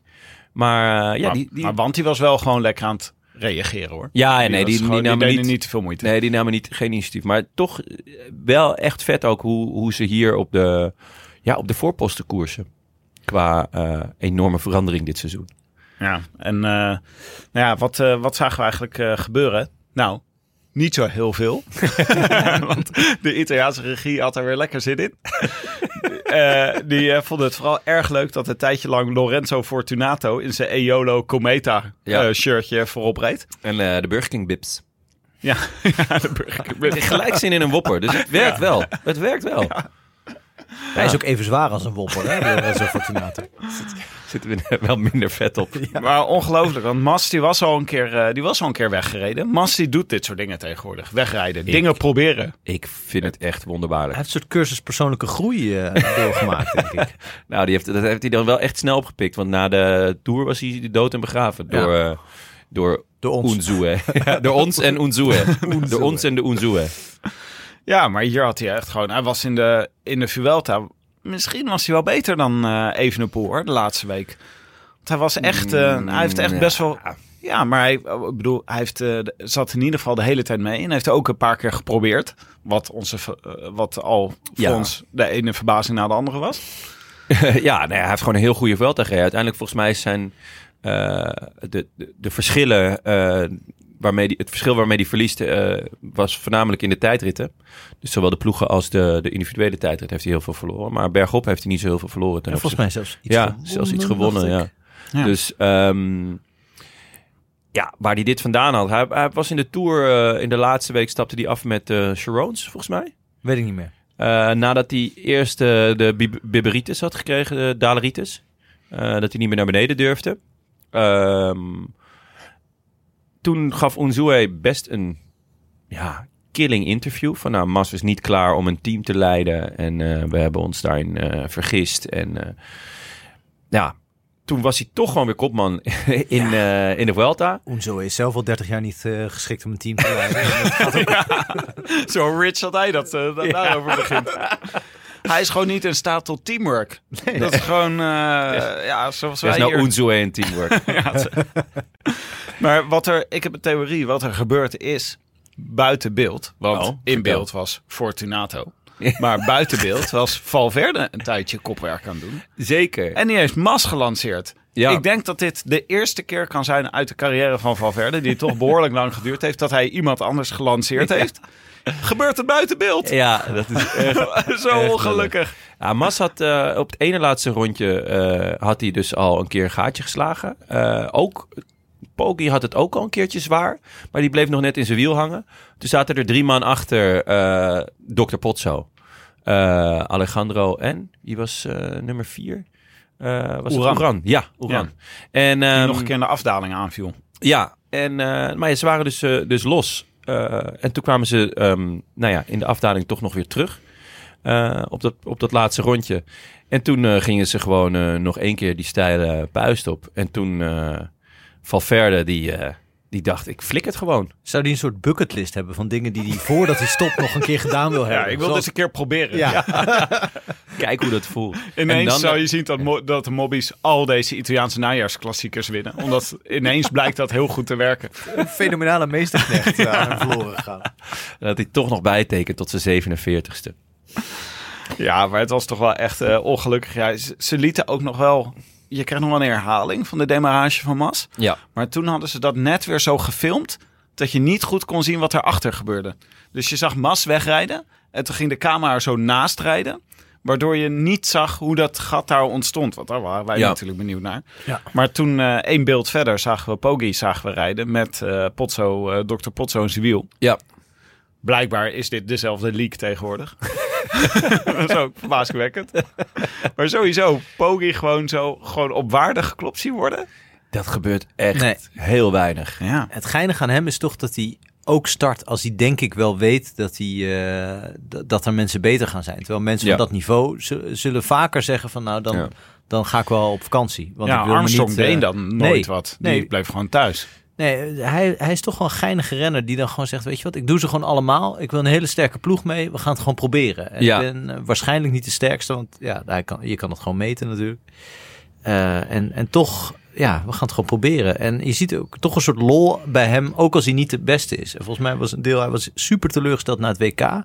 Maar ja, maar, die, die, maar Wanti was wel gewoon lekker aan het reageren hoor. ja, nee, die, die, gewoon- die namen niet, niet te veel moeite. Nee, die namen niet, geen initiatief. Maar toch eh, wel echt vet ook hoe, hoe ze hier op de, ja, op de voorposten koersen. Qua eh, enorme verandering dit seizoen. Ja, en eh, nou ja, wat, wat zagen we eigenlijk eh, gebeuren? Nou, niet zo heel veel. Want de Italiaanse regie had er weer lekker zin in. Eh, die eh, vonden het vooral erg leuk dat een tijdje lang Lorenzo Fortunato in zijn Eolo Cometa Ja. eh, shirtje voorop reed. En eh, de Burger King Bips. Ja, ja de burger. Gelijk zin in een wopper. Dus het werkt wel. Het werkt wel. Hij is ook even zwaar als een wopper, hè? Lorenzo Fortunato. Zitten we er wel minder vet op. Maar ongelooflijk, want Mas die was, al een keer, eh, die was al een keer weggereden. Mas die doet dit soort dingen tegenwoordig. Wegrijden, dingen proberen. Ik vind het echt Hij wonderbaarlijk. heeft een soort cursus persoonlijke groei eh, doorgemaakt, denk ik. Nou, die heeft, dat heeft hij dan wel echt snel opgepikt. Want na de Tour was hij dood en begraven. Ja. Door, eh, door Door ons. Unzue. Ja, door ons en Unzue. door ons en de Unzue. Ja, maar hier had hij echt gewoon... Hij was in de, in de Vuelta... Misschien was hij wel beter dan eh Evenepoel, hoor, de laatste week. Want hij was echt... eh, hij heeft echt best wel... Ja, maar hij, oh, ik bedoel, hij heeft, eh, zat in ieder geval de hele tijd mee. En hij heeft ook een paar keer geprobeerd. Wat, onze, wat al voor Ja. ons de ene verbazing na de andere was. ja, ja, hij heeft gewoon een heel goede Vuelta gereden. Uiteindelijk volgens mij zijn de, de, de verschillen... waarmee die, het verschil waarmee hij verliest eh, was voornamelijk in de tijdritten. Dus zowel de ploegen als de, de individuele tijdrit heeft hij heel veel verloren. Maar bergop heeft hij niet zo heel veel verloren. En volgens mij zelfs iets ja, gewonnen, zelfs iets gewonnen, ja. Ja. Dus ehm, ja, waar hij dit vandaan had. Hij, hij was in de Tour, eh, in de laatste week stapte hij af met eh Charons, volgens mij. Weet ik niet meer. Nadat hij eerst de bib- Biberitis had gekregen, de Daleritis. Dat hij niet meer naar beneden durfde. Ehm, toen gaf Unzue best een ja, killing interview. Van nou, Mas is niet klaar om een team te leiden. En eh, we hebben ons daarin eh, vergist. En eh, ja, toen was hij toch gewoon weer kopman in, in de Vuelta. Unzo is zelf al 30 jaar niet geschikt om een team te leiden. Zo rich dat hij dat, dat daarover begint. Hij is gewoon niet in staat tot teamwork. Dat is gewoon, eh, ja, zoals Dat wij is nou hier... En teamwork. Maar wat er, ik heb een theorie, wat er gebeurd is buiten beeld. Want Oh, in beeld was Fortunato. Maar buiten beeld was Valverde een tijdje kopwerk aan het doen. Zeker. En die heeft Mas gelanceerd. Ja. Ik denk dat dit de eerste keer kan zijn uit de carrière van Valverde... die toch behoorlijk lang geduurd heeft... dat hij iemand anders gelanceerd heeft. Gebeurt het buiten beeld? Ja, dat is echt... Zo ongelukkig. Ja, Mas had eh, op het ene laatste rondje eh, had hij dus al een keer een gaatje geslagen. Eh, ook Poggi had het ook al een keertje zwaar, maar die bleef nog net in zijn wiel hangen. Toen zaten er drie man achter eh Dr. Potso. Eh, Alejandro en wie was eh, nummer vier? Eh was Oeran. het Oeran? Ja, Oeran. En, Die ehm, nog een keer in de afdaling aanviel. ja, en, eh, maar ja, ze waren dus, dus los. Eh, en toen kwamen ze ehm, nou ja, in de afdaling toch nog weer terug. eh, op, dat, op dat laatste rondje. En toen eh, gingen ze gewoon nog één keer die steile puist op. En toen Valverde, die, die dacht, ik flik het gewoon. Zou die een soort bucketlist hebben van dingen die hij voordat hij stopt nog een keer gedaan wil hebben? Ja, ik wil Zoals- dus een keer proberen. Ja. Kijk hoe dat voelt. Ineens En dan- zou je zien dat, mo- dat de mobbies al deze Italiaanse najaarsklassiekers winnen. Omdat ineens blijkt dat heel goed te werken. een fenomenale meesterknecht eh, aan verloren gegaan. Dat hij toch nog bijtekent tot zijn 47ste. Ja, maar het was toch wel echt eh, ongelukkig. Ja, ze, ze lieten ook nog wel... Je krijgt nog wel een herhaling van de demarrage van Mas. Ja. Maar toen hadden ze dat net weer zo gefilmd... dat je niet goed kon zien wat erachter gebeurde. Dus je zag Mas wegrijden... en toen ging de camera er zo naast rijden... waardoor je niet zag hoe dat gat daar ontstond. Want daar waren wij Ja. natuurlijk benieuwd naar. Ja. Maar toen eh, één beeld verder zagen we Poggi zagen we rijden... met eh Potso, eh Dr. Potso in zijn wiel. Ja. Blijkbaar is dit dezelfde leak tegenwoordig. dat is ook maar sowieso, Poggi gewoon zo gewoon op waarde geklopt zien worden. Dat gebeurt echt Nee. heel weinig. Ja. Het geinige aan hem is toch dat hij ook start als hij denk ik wel weet dat, hij, eh, d- dat er mensen beter gaan zijn. Terwijl mensen Ja. van dat niveau zullen vaker zeggen van nou dan, Ja. dan ga ik wel op vakantie. Want ja, ik wil Armstrong niet, eh, deed dan nooit nee, wat. nee. Die bleef gewoon thuis. Nee, hij, hij is toch wel een geinige renner die dan gewoon zegt, weet je wat, ik doe ze gewoon allemaal. Ik wil een hele sterke ploeg mee. We gaan het gewoon proberen. En Ja. Ik ben eh, waarschijnlijk niet de sterkste, want ja, hij kan, je kan het gewoon meten natuurlijk. Eh, en, en toch, ja, we gaan het gewoon proberen. En je ziet ook toch een soort lol bij hem, ook als hij niet de beste is. En volgens mij was een deel, hij was super teleurgesteld na het WK.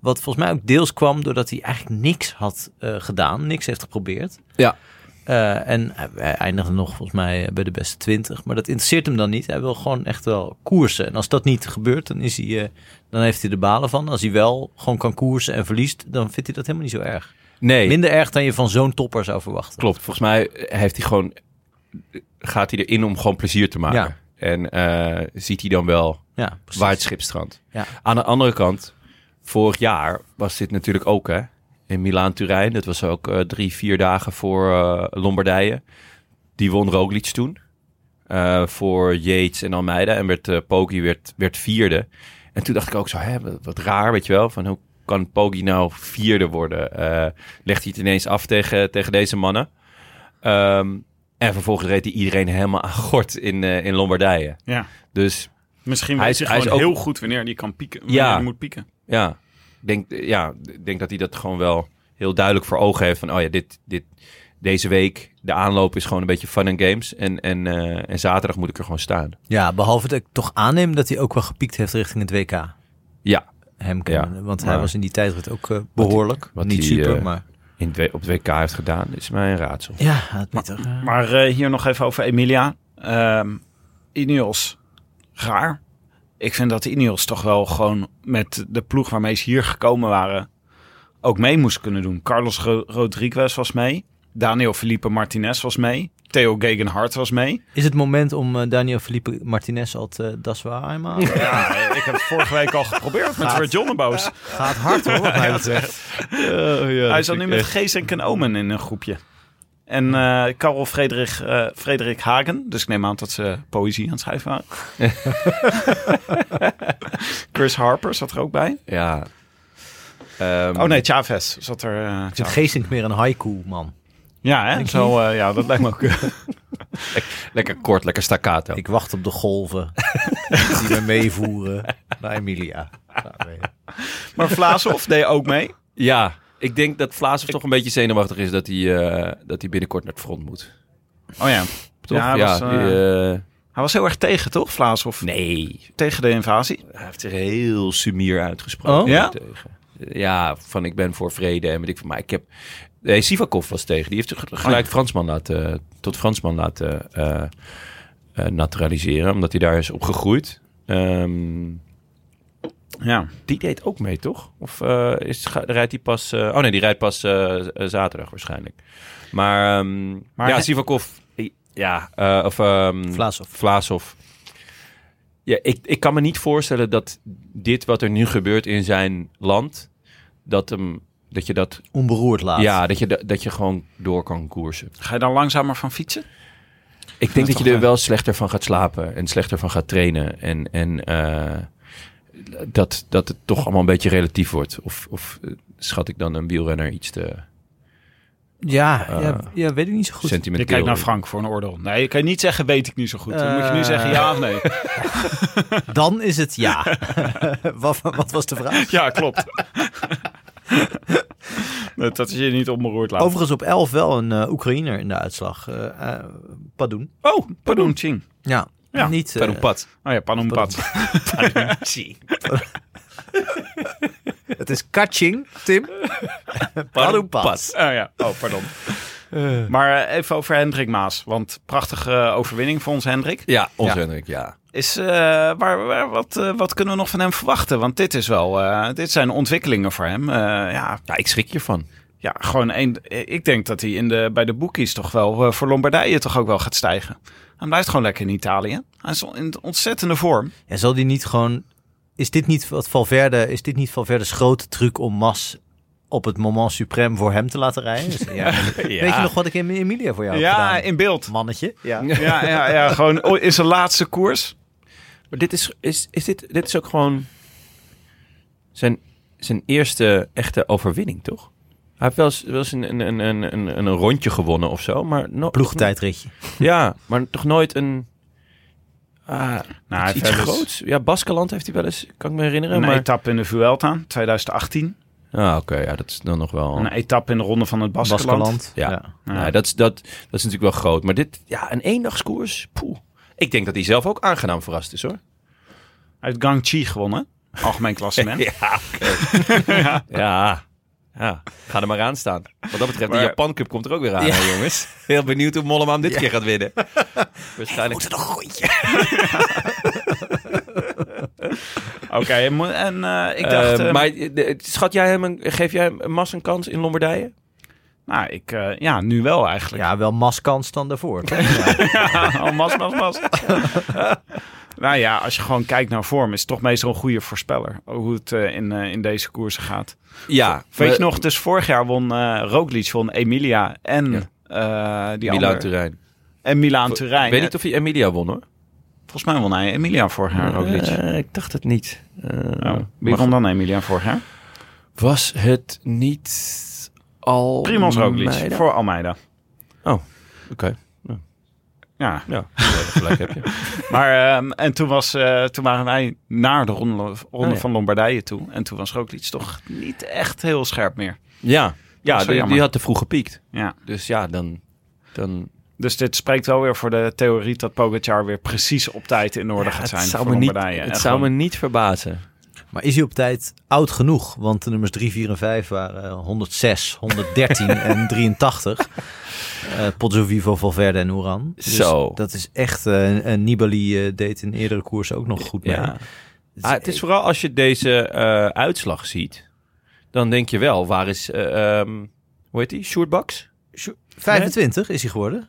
Wat volgens mij ook deels kwam doordat hij eigenlijk niks had eh, gedaan, niks heeft geprobeerd. Ja. Eh, en hij- eindigde nog volgens mij bij de beste 20. Maar dat interesseert hem dan niet. Hij wil gewoon echt wel koersen. En als dat niet gebeurt, dan, is hij, eh, dan heeft hij de balen van. Als hij wel gewoon kan koersen en verliest, dan vindt hij dat helemaal niet zo erg. Nee, Minder erg dan je van zo'n topper zou verwachten. klopt. Volgens mij heeft hij gewoon, gaat hij erin om gewoon plezier te maken. Ja. En eh, ziet hij dan wel Ja, waar het schip strandt. Ja. Aan de andere kant, vorig jaar was dit natuurlijk ook hè. In Milaan-Turijn, dat was ook eh, drie, vier dagen voor eh, Lombardije. Die won Roglic toen. eh, voor Yates en Almeida. En werd, eh Poggi werd, werd vierde. En toen dacht ik ook zo, hè, wat, wat raar, weet je wel. Van hoe kan Poggi nou vierde worden? Legt hij het ineens af tegen, tegen deze mannen? Ehm, en vervolgens reed hij iedereen helemaal aan gort in, in Lombardije. Ja. Dus Misschien Hij weet is- hij hij is gewoon ook- heel goed wanneer hij kan pieken. Wanneer Ja. hij moet pieken. Ja, denk, ja, ik denk dat hij dat gewoon wel heel duidelijk voor ogen heeft. Van, oh ja, dit, dit, deze week, de aanloop is gewoon een beetje fun and games. En, en, eh, en zaterdag moet ik er gewoon staan. Ja, behalve dat ik toch aanneem dat hij ook wel gepiekt heeft richting het WK. Ja, Hem Ja, kennen, want hij maar- was in die tijdrit ook eh, behoorlijk. wat niet super, eh, maar... in het, op het WK heeft gedaan, is mij een raadsel. Ja, eh, Maar eh, hier nog even over Emilia. Ehm Ineos, raar. Ik vind dat de Ineos toch wel gewoon met de ploeg waarmee ze hier gekomen waren... ook mee moest kunnen doen. Carlos Ro- Rodriguez was mee. Daniel Felipe Martinez was mee. Theo Gegenhardt was mee. Is het moment om eh, Daniel Felipe Martinez al te das waar eenmaal? Ja, ik heb het vorige week al geprobeerd met Gaat. Red Johneboos. Gaat hard hoor, wat mij betreft. Hij zat nu met Geesink en Omen in een groepje. En eh Karel Frederik, eh, Frederik Hagen. Dus ik neem aan dat ze poëzie aan het schrijven waren. Chris Harper zat er ook bij. Ja. Ehm, Oh nee, Chavez zat er. eh, Ik vind Chavez. Geesink meer een haiku, man. ja, hè? Zo, eh, ja, dat lijkt me ook. Lekker kort, lekker staccato. Ik wacht op de golven die me meevoeren naar Emilia. Maar Vlaashoff deed ook mee. Ja, ik denk dat Vlaas toch een beetje zenuwachtig is dat hij, eh, dat hij binnenkort naar het front moet. Oh ja. Toch? Ja, hij Ja, was, die, eh, eh, Hij was heel erg tegen, toch? Vlaashoff. nee, Tegen de invasie. Hij heeft zich heel sumier uitgesproken. Oh? Ja? Tegen. Ja, van ik ben voor vrede en weet ik van. Maar ik heb. Nee, Sivakov was tegen. Die heeft zich gelijk Fransman laten, tot Fransman laten eh, eh, naturaliseren. Omdat hij daar is op gegroeid. Ja. die deed ook mee, toch? Of eh, is, rijdt hij pas... eh, oh nee, die rijdt pas eh, zaterdag waarschijnlijk. Maar, ehm, Maar ja, Sivakov... Ja, eh, of... ehm Vlaasov. Vlaasov. Ja, ik, ik kan me niet voorstellen dat dit wat er nu gebeurt in zijn land... Dat, hem, dat je dat... Onberoerd laat. Ja, dat je, da- dat je gewoon door kan koersen. Ga je dan langzamer van fietsen? Ik denk dat je er wel slechter van gaat slapen en slechter van gaat trainen. En, en eh, dat, dat het toch allemaal een beetje relatief wordt. Of, of eh, schat ik dan een wielrenner iets te Ja, Eh, ja, ja, weet ik niet zo goed. Je kijkt naar Frank voor een oordeel. Nee, je kan niet zeggen weet ik niet zo goed. Dan moet je nu zeggen ja of nee. Dan is het ja. wat, wat was de vraag? Ja, klopt. dat, dat is je niet onberoerd laten. Overigens op 11 wel een eh, Oekraïner in de uitslag. Padoen. Oh, pardon, Ching. Ja, Ja, niet... eh, pad. Oh ja, Panumpat. het is Kaching, Tim. Padoenpad. Oh ja, oh pardon. Maar eh, even over Hendrik Maas. Want prachtige eh, overwinning voor ons Hendrik. Ja, Ja. Hendrik, ja. Is, eh, waar, waar- wat, eh, wat kunnen we nog van hem verwachten? Want dit is wel, eh, dit zijn ontwikkelingen voor hem. Eh, ja, Ja, ik schrik hiervan. ja, gewoon een. Ik denk dat hij in de, bij de boekies toch wel eh, voor Lombardije toch ook wel gaat stijgen. Hij blijft gewoon lekker in Italië. Hij is in ontzettende vorm. Ja, zal die niet gewoon... Is dit niet wat Valverde... Is dit niet Valverde's grote truc om Mas op het moment suprem voor hem te laten rijden? Dus, ja. Weet je nog wat ik in Emilia voor jou heb Ja, gedaan? in beeld. Mannetje. Ja. Ja, ja, ja, gewoon oh, in zijn laatste koers. Maar dit is, is, is dit, dit is ook gewoon zijn, zijn eerste echte overwinning, toch? Hij heeft wel eens, wel eens een, een, een, een, een, een rondje gewonnen of zo, maar... No, Ploegtijdritje. Ja, maar toch nooit een... Ah, Nou, iets, iets groots. Ja, Baskeland heeft hij wel eens, kan ik me herinneren. Een maar... etappe in de Vuelta, 2018. Ah, oké, ja, dat is dan nog wel... Een etappe in de ronde van het Baskeland. Baskeland. Ja. Ja. Ja. Nou, dat, is, dat, dat is natuurlijk wel groot. Maar dit, ja, een eendagskoers, poeh. Ik denk dat hij zelf ook aangenaam verrast is, hoor. Uit Gangchi gewonnen. Algemeen klassement. Ja, ja. Ja, ga er maar aan staan. Wat dat betreft, Maar- de Japan Cup komt er ook weer aan, hè, jongens. Heel benieuwd hoe Mollema hem dit keer gaat winnen. Waarschijnlijk. nog een rondje. Oké, en eh, ik dacht... Eh, eh, maar eh, schat jij hem een, geef jij hem Mas een kans in Lombardije? Nou, ik... eh, ja, nu wel eigenlijk. Ja, wel maskans dan daarvoor. Ja. Ja, oh, mas, mas, mas. Nou ja, als je gewoon kijkt naar vorm, is het toch meestal een goede voorspeller. Hoe het eh, in, eh, in deze koersen gaat. Ja. Weet je nog, dus vorig jaar won eh Roglic, won Emilia en Ja. die Milaan. Turijn. En Milaan Turijn. Ik weet niet of hij Emilia won, hoor. Volgens mij won hij Emilia vorig jaar, Roglic. Ik dacht het niet. Oh, wie won dan Emilia vorig jaar? Was het niet al... Primoz Roglic voor Almeida. Oké. Ja, Ja, gelijk heb je. maar ehm, en toen, was, eh, toen waren wij naar de ronde, ronde Oh, ja. van Lombardije toe. En toen was Roglic toch niet echt heel scherp meer. Ja, ja die, had te vroeg gepiekt. Ja. Dus ja, dan... dan Dus dit spreekt wel weer voor de theorie dat Pogacar weer precies op tijd in orde Ja, gaat zijn het zou, voor me niet, Lombardije. het En zou me niet verbazen. Maar is hij op tijd oud genoeg? Want de nummers 3, 4 en 5 waren eh, 106, 113 en 83. Eh Pozzo Vivo, Valverde en Oeran. Dus Zo. Dat is echt... eh en Nibali eh, deed in eerdere koersen ook nog goed mee. Ja. Het Ah, het is vooral als je deze uitslag ziet, dan denk je wel, waar is, ehm, hoe heet die, Sjoerd 25 is hij geworden.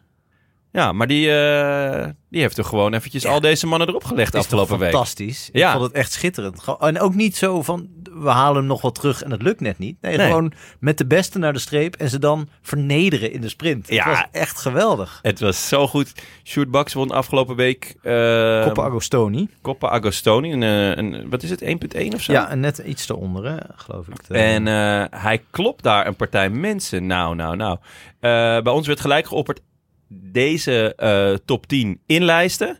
Ja, maar die, eh, die heeft er gewoon eventjes al deze mannen erop gelegd afgelopen week. fantastisch. Ik Ja. vond het echt schitterend. En ook niet zo van, we halen hem nog wat terug en het lukt net niet. Nee, Nee. gewoon met de beste naar de streep en ze dan vernederen in de sprint. Ja. Het was echt geweldig. Het was zo goed. Sjoerd Baks won afgelopen week uh, Coppa Agostoni. Coppa Agostoni. Een, eh, een, wat is het, 1.1 of zo? Ja, en net iets eronder, hè, geloof ik. En eh, hij klopt daar een partij mensen. Nou, nou, nou. Eh, bij ons werd gelijk geopperd deze eh, top 10 inlijsten.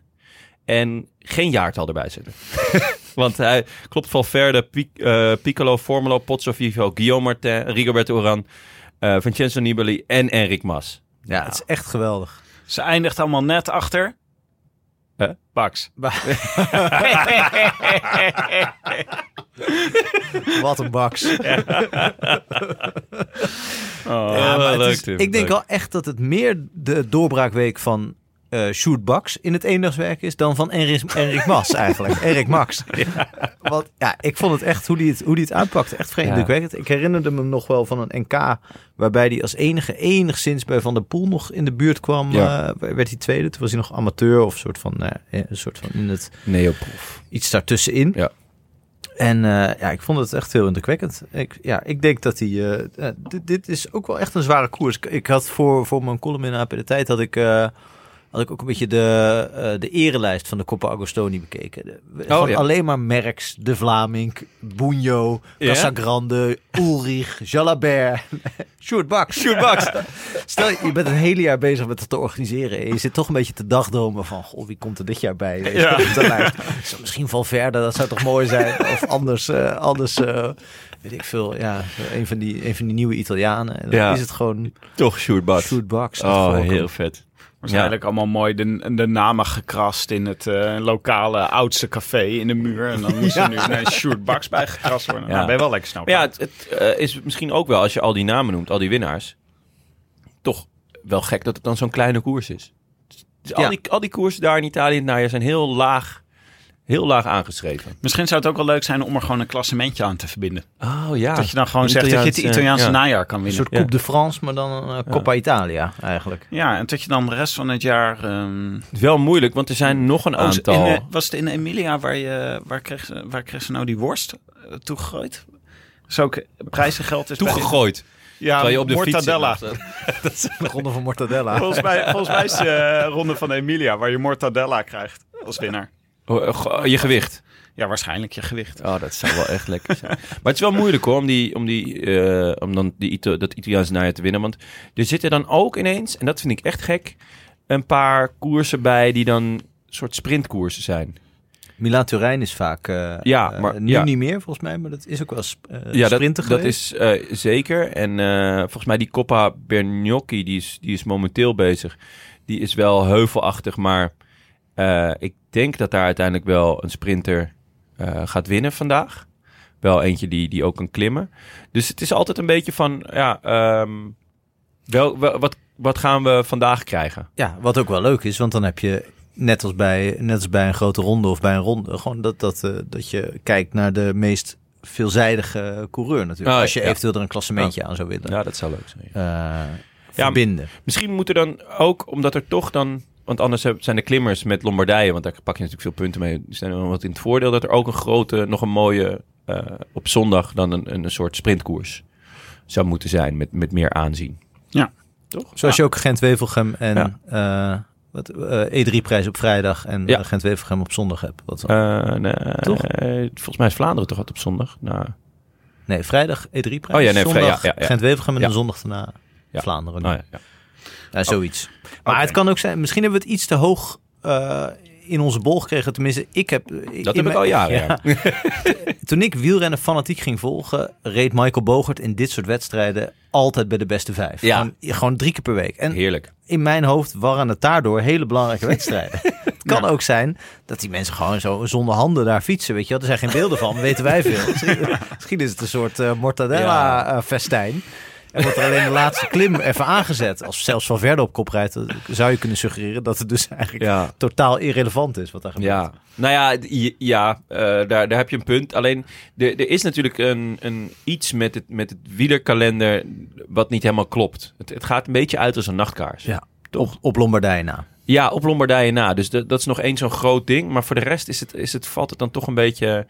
En geen jaartal erbij zetten. Want hij klopt Valverde, Pic, eh, Piccolo, Formolo, Pozzo Vivo, Guillaume Martin, Rigoberto Oran, eh, Vincenzo Nibali en Enric Mas. ja, het is echt geweldig. Ze eindigt allemaal net achter. Huh? Bax. Wat een baks. Oh. Ja, maar het leuk, is- Tim, ik denk wel echt dat het meer de doorbraakweek van eh Baks in het eendagswerk is dan van Enrik, Enrik Mas eigenlijk. Erik Max. Want ja, ik vond het echt hoe die het, hoe die het aanpakte echt vreemd Ja. indrukwekkend. Ik herinnerde me nog wel van een NK waarbij hij als enige enigszins bij Van der Poel nog in de buurt kwam. Ja. eh, werd hij tweede. Toen was hij nog amateur of soort van, eh, een soort van in het Neoproef. iets daartussenin. Ja. En ja, ik vond het echt heel indrukwekkend. Ik, ja, ik denk dat hij... dit, dit is ook wel echt een zware koers. Ik, ik had voor, voor mijn column in AP De Tijd... had ik had ik ook een beetje de, eh, de erelijst van de Coppa Agostoni bekeken. De- ja. alleen maar Merckx, De Vlaming, Bunjo? Casagrande, Ulrich, Jalabert, Sjoerd Baks. Sjoerd Baks. Stel, je bent een hele jaar bezig met het te organiseren. En je zit toch een beetje te dagdromen van... Goh, wie komt er dit jaar bij? Weet Ja. lijst. Zo, misschien Valverde, dat zou toch mooi zijn? Of anders, eh, anders eh, weet ik veel. Ja, een van die, een van die nieuwe Italianen. En dan Ja. is het gewoon Toch Sjoerd Baks. Sjoerd Baks. Oh, heel vet. Waarschijnlijk allemaal mooi de, de namen gekrast in het eh, lokale oudste café in de muur. En dan moest er nu een Sjoerd Baks bij gekrast worden. Ja. Nou, ben je wel lekker snel. Ja, het, het eh, is misschien ook wel, als je al die namen noemt, al die winnaars, toch wel gek dat het dan zo'n kleine koers is. Dus al, Ja. die, al die koersen daar in Italië in het najaar zijn heel laag, heel laag aangeschreven. Misschien zou het ook wel leuk zijn om er gewoon een klassementje aan te verbinden. Oh ja. Dat je dan gewoon Een zegt dat je het Italiaanse, Italiaanse ja. najaar kan Een winnen. soort Coupe de France, maar dan een eh, Coppa Italia eigenlijk. Ja, en dat je dan de rest van het jaar... ehm, is wel moeilijk, want er zijn nog een oh, aantal. in, was het in Emilia waar, je, waar, kreeg, ze- waar kreeg ze nou die worst eh, toegegooid? Dus ook prijzengeld is toegegooid. Ja, je op de mortadella. fiets zit. De ronde van Mortadella. Volgens mij, volgens mij is de eh, ronde van Emilia waar je mortadella krijgt als winnaar. Oh, eh, Je gewicht. Ja, waarschijnlijk je gewicht. Oh, dat zou wel echt lekker zijn. Maar het is wel moeilijk hoor, om, die, om, die, eh, om dan die, Ito- dat Italiaanse najaar te winnen. Want er zitten dan ook ineens, en dat vind ik echt gek, een paar koersen bij die dan soort sprintkoersen zijn. Milaan Turijn is vaak... eh, Ja, maar- nu ja. niet meer volgens mij, maar dat is ook wel sp eh, ja, dat, sprinter dat is eh, zeker. En eh, volgens mij die Coppa Bernocchi, die is, die is momenteel bezig. Die is wel heuvelachtig, maar eh, ik denk dat daar uiteindelijk wel een sprinter eh, gaat winnen vandaag. Wel eentje die, die ook kan klimmen. Dus het is altijd een beetje van, ja, ehm, wel, wel- wat, wat gaan we vandaag krijgen? Ja, wat ook wel leuk is, want dan heb je net als bij, net als bij een grote ronde of bij een ronde, gewoon dat, dat, eh, dat je kijkt naar de meest veelzijdige coureur natuurlijk. Ah, als je ja. eventueel er een klassementje aan zou willen Ja, dat zou leuk zijn. eh, verbinden. Misschien moet er dan ook, omdat er toch dan... Want anders zijn de klimmers met Lombardije, want daar pak je natuurlijk veel punten mee. Die zijn er wel wat in het voordeel dat er ook een grote, nog een mooie, eh, op zondag dan een, een soort sprintkoers zou moeten zijn met, met meer aanzien. Ja. Toch? Zoals je ook Gent-Wevelgem en Ja. eh, wat, eh, E3-prijs op vrijdag en Ja. Gent-Wevelgem op zondag hebt. Wat, Eh, nee, Toch? volgens mij is Vlaanderen toch altijd op zondag? Nou, nee, vrijdag E3-prijs. Oh ja, nee, vrij- zondag ja, ja, ja. Gent-Wevelgem en Ja. dan zondag daarna Ja. Vlaanderen. nou ja, ja. Ja, zoiets. Maar het kan ook zijn, misschien hebben we het iets te hoog eh, in onze bol gekregen. Tenminste, ik heb... Dat in heb ik al jaren. Ja. Toen ik wielrennen fanatiek ging volgen, reed Michael Bogert in dit soort wedstrijden altijd bij de beste vijf. Ja. Gewoon, gewoon drie keer per week. En Heerlijk. in mijn hoofd waren het daardoor hele belangrijke wedstrijden. het kan ook zijn dat die mensen gewoon zo zonder handen daar fietsen. Weet je wel? Er zijn geen beelden van, weten wij veel. Misschien, misschien is het een soort eh, mortadella-festijn. En wordt er alleen de laatste klim even aangezet. Als zelfs van verder op kop rijdt, zou je kunnen suggereren dat het dus eigenlijk Ja. totaal irrelevant is wat daar gebeurt. Ja, nou ja, ja eh, daar, daar heb je een punt. Alleen, er, er is natuurlijk een, een iets met het, met het wielerkalender wat niet helemaal klopt. Het, het gaat een beetje uit als een nachtkaars. Ja, op, op Lombardije na. Ja, op Lombardije na. Dus de- dat is nog één zo'n groot ding. Maar voor de rest is het, is het, valt het dan toch een beetje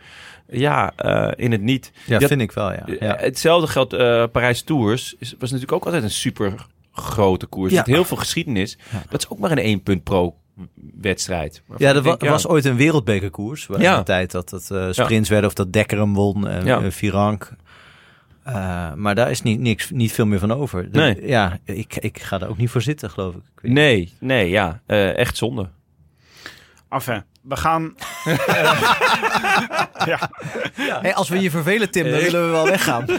ja, eh, in het niet. Ja, Dat- vind ik wel, ja. Eh, ja. Hetzelfde geldt eh Parijs Tours. Is, was natuurlijk ook altijd een super grote koers. Ja. Met heel veel geschiedenis. Ja. Dat is ook maar een één punt pro wedstrijd. Ja, er wa- denk, ja, was ooit een wereldbekerkoers. Waar Ja. een tijd dat het eh, sprints werden of dat Dekker hem won en Ja. Virank. Eh, maar daar is niet, niks, niet veel meer van over. De- Nee. Ja, ik, ik ga er ook niet voor zitten, geloof ik. ik weet Nee, nee, ja. eh, echt zonde. Enfin, we gaan... ja, Hey, als we je vervelen, Tim, dan willen we wel weggaan.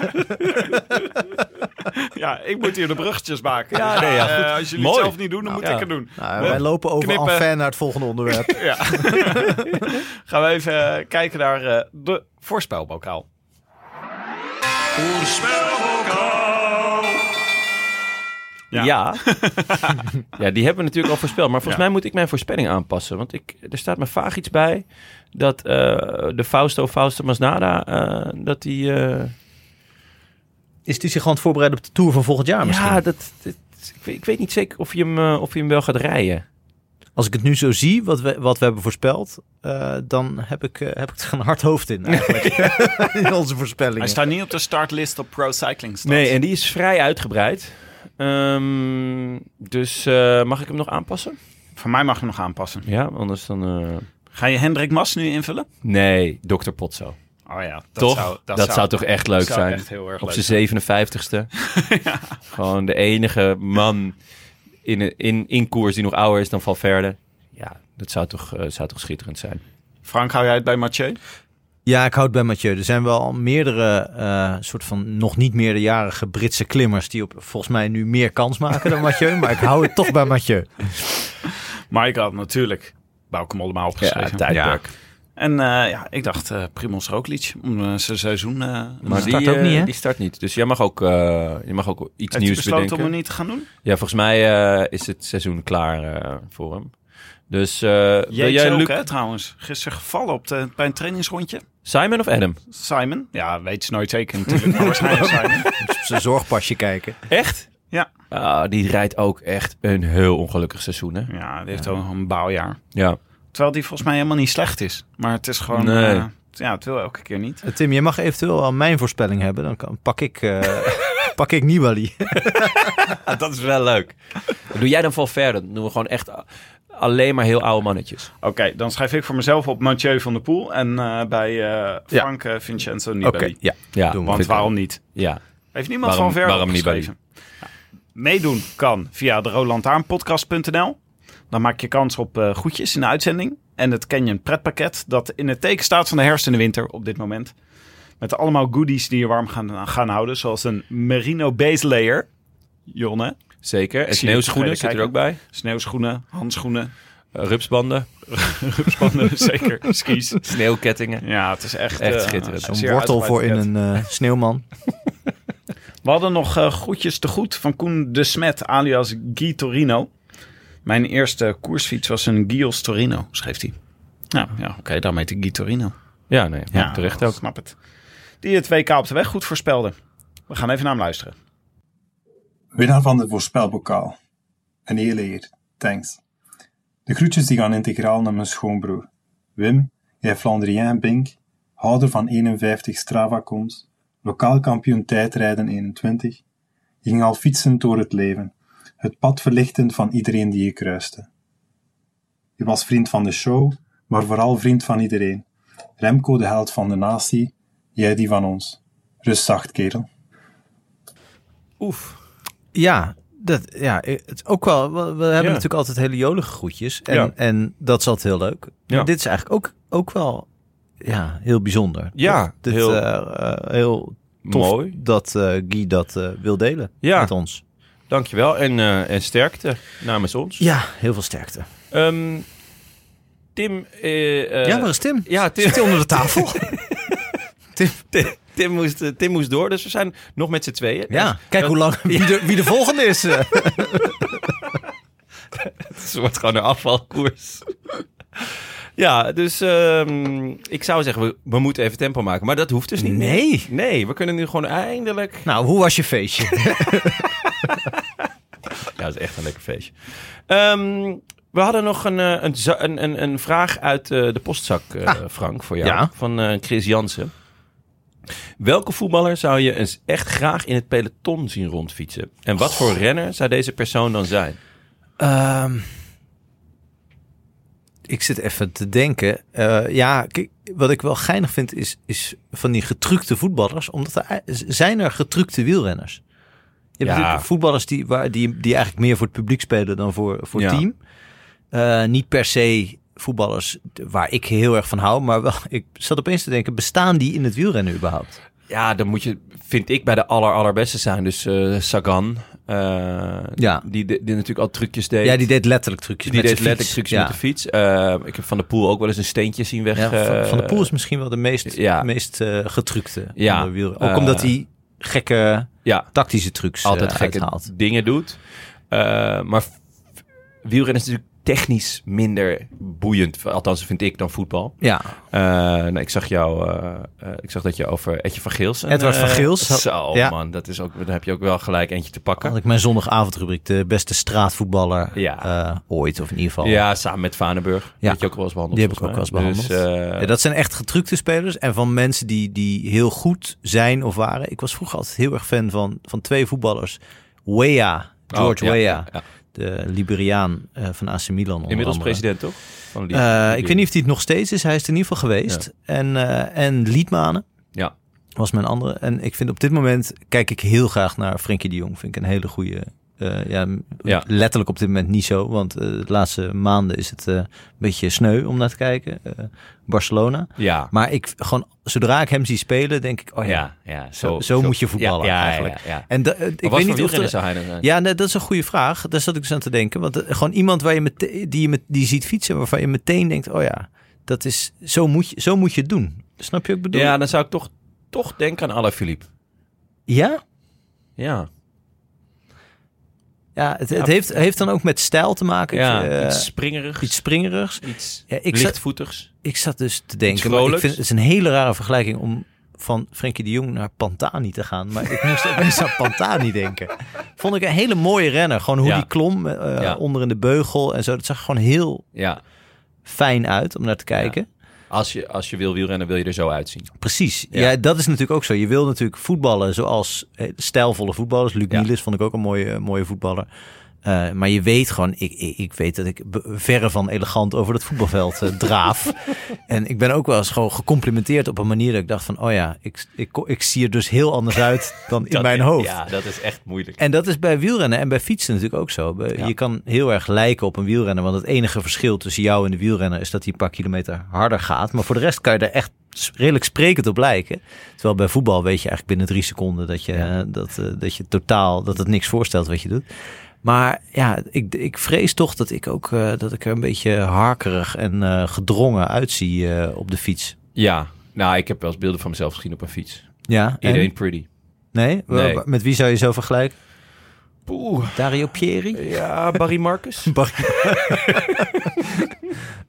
ja, ik moet hier de bruggetjes maken. Ja, nee, ja, eh, goed. als jullie Mooi. het zelf niet doen, dan moet Ja. ik het doen. Nou, wij lopen over Knippen. en fan naar het volgende onderwerp. Ja. Gaan we even eh, kijken naar eh, de voorspelbokaal. Ja. Ja. Ja. die hebben we natuurlijk al voorspeld. Maar volgens Ja. mij moet ik mijn voorspelling aanpassen. Want ik, er staat me vaag iets bij dat eh, de Fausto Fausto Masnada, eh, dat die... eh, Is die zich gewoon voorbereiden op de Tour van volgend jaar misschien? ja, dat, dat- ik, weet, ik weet niet zeker of je hem, of je hem wel gaat rijden. Als ik het nu zo zie, wat we, wat we hebben voorspeld, eh, dan heb ik, eh, heb ik er een hard hoofd in eigenlijk. in onze voorspellingen. Hij staat niet op de startlist op Pro Cycling Stats. Nee, en die is vrij uitgebreid. Ehm, dus eh, mag ik hem nog aanpassen? Van mij mag je nog aanpassen. Ja, anders dan... eh, Ga je Hendrik Mas nu invullen? Nee, Dr. Potso. Oh ja, dat toch? Zou, dat, zou, toch echt leuk zou zijn? echt heel erg Op zijn 57ste. Gewoon de enige man in, in, in koers die nog ouder is dan Valverde. Ja, dat zou toch, eh, zou toch schitterend zijn. Frank, hou jij het bij Mathieu? Ja, ik houd bij Mathieu. Er zijn wel al meerdere eh, soort van nog niet meerderjarige Britse klimmers die op volgens mij nu meer kans maken dan Mathieu. maar ik hou het toch bij Mathieu. Maar ik had natuurlijk Bauke Mollema opgeschreven. tijdperk. En eh, ja, ik dacht uh, Primoz Roglic om eh, zijn seizoen... eh Maar start die, ook eh, niet, hè? die start niet. Dus jij mag ook, eh, je mag ook iets heeft hij nieuws besloten bedenken. om hem niet te gaan doen? Ja, volgens mij eh, is het seizoen klaar eh, voor hem. Dus eh wil Jij, jij ook, Luc... hè, trouwens. Gisteren gevallen op de, bij een trainingsrondje. Simon of Adam? Simon. Ja, weet ze nooit zeker natuurlijk. Maar waarschijnlijk Simon. Op zijn zorgpasje kijken. Echt? Ja. Ah, die rijdt ook echt een heel ongelukkig seizoen, hè? Ja, die heeft ook een bouwjaar. Ja. Terwijl die volgens mij helemaal niet slecht is. Maar het is gewoon... Nee. eh, ja, het wil elke keer niet. Tim, je mag eventueel al mijn voorspelling hebben. Dan kan, pak ik, eh pak ik Nibali. Dat is wel leuk. Doe jij dan Valverde? Dan doen we gewoon echt alleen maar heel oude mannetjes. Oké, dan schrijf ik voor mezelf op Mathieu van der Poel. En eh, bij eh, Frank Vincenzo Oké, Nibali. ja. Ja, Doen we. Want waarom niet? Ja. Heeft niemand Waarom- van ver waarom Nibali? Ja. Meedoen kan via de roodlantaarnpodcast.nl. Dan maak je kans op eh goedjes in de uitzending. En het Canyon pretpakket dat in het teken staat van de herfst en de winter op dit moment. Met allemaal goodies die je warm gaan, gaan houden. Zoals een merino base layer. Jonne. Zeker. En sneeuwschoenen je zit er ook bij. Sneeuwschoenen, handschoenen, Uh, rupsbanden, rupsbanden, zeker, skis. sneeuwkettingen. Ja, het is echt, Echt eh, schitterend. een wortel voor in een eh, sneeuwman. We hadden nog eh groetjes te goed van Koen de Smet, alias Guy Torino. Mijn eerste koersfiets was een Gios Torino, schreef hij. Nou ja, oké, daarmee heet hij Guy Torino. Ja, nee, ja, terecht ook. Snap het. Die het WK op de weg goed voorspelde. We gaan even naar hem luisteren. Winnaar van de voorspelbokaal. Een hele eer. Thanks. De groetjes die gaan integraal naar mijn schoonbroer. Wim, jij Flandrien Bink, houder van 51 Strava komt, lokaal kampioen tijdrijden 21. Je ging al fietsend door het leven, het pad verlichtend van iedereen die je kruiste. Je was vriend van de show, maar vooral vriend van iedereen. Remco de held van de natie, jij die van ons. Rust zacht, kerel. Oef. Ja, dat, ja, het is ook wel. We, we hebben Ja. natuurlijk altijd hele jolige groetjes. En, Ja. en dat is altijd heel leuk. Ja. Maar dit is eigenlijk ook, ook wel ja, heel bijzonder. Ja, dit, heel- eh, eh, heel tof Mooi. dat eh, Guy dat eh, wil delen Ja. met ons. Dankjewel. En, eh en sterkte namens ons. Ja, heel veel sterkte. Ehm, Tim... eh, ja, waar is Tim? Ja, Tim, Zit hij onder de tafel? Tim, Tim, moest, Tim moest door, dus we zijn nog met z'n tweeën. ja, kijk hoe lang, wie de, wie de volgende is. Het wordt gewoon een afvalkoers. ja, dus ehm, ik zou zeggen, we, we moeten even tempo maken. Maar dat hoeft dus niet. Nee. Nee, we kunnen nu gewoon eindelijk... nou, hoe was je feestje? Ja, dat is echt een lekker feestje. Ehm, we hadden nog een, eh, een, een, een, vraag uit eh, de postzak, eh, Frank, voor jou. Ja. Van Chris Jansen. Welke voetballer zou je eens echt graag in het peloton zien rondfietsen? En wat voor renner zou deze persoon dan zijn? Ehm, ik zit even te denken. Ja, kijk, wat ik wel geinig vind is, is van die getrukte voetballers. Omdat er, zijn er getrukte wielrenners. Je hebt Ja. voetballers die, waar, die, die eigenlijk meer voor het publiek spelen dan voor, voor het Ja. team. Eh, niet per se voetballers waar ik heel erg van hou. Maar wel, ik zat opeens te denken, bestaan die in het wielrennen überhaupt? Ja, dan moet je, vind ik, bij de aller, allerbeste zijn. Dus eh, Sagan, eh, Ja. die, die, die natuurlijk al trucjes deed. Ja, die deed letterlijk trucjes die met deed letterlijk fiets. trucjes Ja. met de fiets. Ik heb Van de Poel ook wel eens een steentje zien weg. Ja, van, van de Poel is misschien wel de meest, ja. meest getrukte. Ja, Ook omdat hij gekke Ja, tactische trucs altijd eh, gekke uithaalt. dingen doet. Eh, maar wielrennen is natuurlijk technisch minder boeiend. Althans, vind ik dan voetbal. Ja, Eh, nou, ik zag jou, eh, eh, ik zag dat je over Etje van Geelsen. Edward van Geels Zo, ja. man, dat is ook, dan heb je ook wel gelijk eentje te pakken. had ik mijn zondagavondrubriek, de beste straatvoetballer Ja. ooit, of in ieder geval. Ja, samen met Vanenburg. Ja. Dat je ook wel eens behandeld. Die heb ik ook wel eens behandeld. Dus, Ja, dat zijn echt getrukte spelers. En van mensen die, die heel goed zijn of waren. Ik was vroeger altijd heel erg fan van, van twee voetballers. Wea, George oh, ja, Wea. De Liberiaan eh, van AC Milan. onder Inmiddels andere. president, toch? Van Eh, ik weet niet of hij het nog steeds is. Hij is er in ieder geval geweest. En, eh en Liedmanen Ja. was mijn andere. En ik vind op dit moment kijk ik heel graag naar Frenkie de Jong. Vind ik een hele goede. Eh, ja, letterlijk op dit moment niet zo. Want eh, de laatste maanden is het eh, een beetje sneu om naar te kijken. Barcelona. Ja. Maar ik gewoon, zodra ik hem zie spelen, denk ik, oh ja. ja, ja. Zo- zo moet je voetballen ja, eigenlijk. Ja, ja. En da- ik weet niet of er, zou hij dan zijn? ja, nee, dat is een goede vraag. Daar zat ik dus aan te denken. Want gewoon iemand waar je met, die je met, die ziet fietsen, waarvan je meteen denkt: oh ja, dat is zo moet je, zo moet je het doen. Snap je wat ik bedoel? Ja, dan zou ik toch, toch denken aan Alaphilippe. ja? Ja. Ja, het, het heeft, heeft dan ook met stijl te maken. Ja, Eh, iets springerigs. iets springerigs. Iets Ja, ik zat-. Ik zat dus te denken, maar ik vind het is een hele rare vergelijking om van Frenkie de Jong naar Pantani te gaan. Maar ik moest opeens aan Pantani denken. Vond ik een hele mooie renner. Gewoon hoe Ja. die klom eh, Ja. onder in de beugel en zo. Dat zag gewoon heel Ja. fijn uit om naar te kijken. Als je, als je wil wielrennen, wil je er zo uitzien. Precies. Ja. Ja. dat is natuurlijk ook zo. Je wil natuurlijk voetballen zoals eh, stijlvolle voetballers. Luc Ja. Niels vond ik ook een mooie, mooie voetballer. Eh, maar je weet gewoon, ik, ik, ik weet dat ik verre van elegant over het voetbalveld eh, draaf. en ik ben ook wel eens gewoon gecomplimenteerd op een manier dat ik dacht van, oh ja, ik, ik, ik zie er dus heel anders uit dan in mijn hoofd. Ja, dat is echt moeilijk. En dat is bij wielrennen en bij fietsen natuurlijk ook zo. Ja. Je kan heel erg lijken op een wielrenner. Want het enige verschil tussen jou en de wielrenner is dat hij een paar kilometer harder gaat. Maar voor de rest kan je er echt redelijk sprekend op lijken. Terwijl bij voetbal weet je eigenlijk binnen drie seconden dat je, eh, dat, dat je totaal dat het niks voorstelt wat je doet. Maar ja, ik, ik vrees toch dat ik ook eh, dat ik er een beetje harkerig en eh, gedrongen uitzie eh, op de fiets. Ja, nou, ik heb wel eens beelden van mezelf gezien op een fiets. Ja, It en? ain't pretty. Nee? Nee. Met wie zou je zo vergelijken? Poeh. Dario Pieri? Ja, Barry Marcus.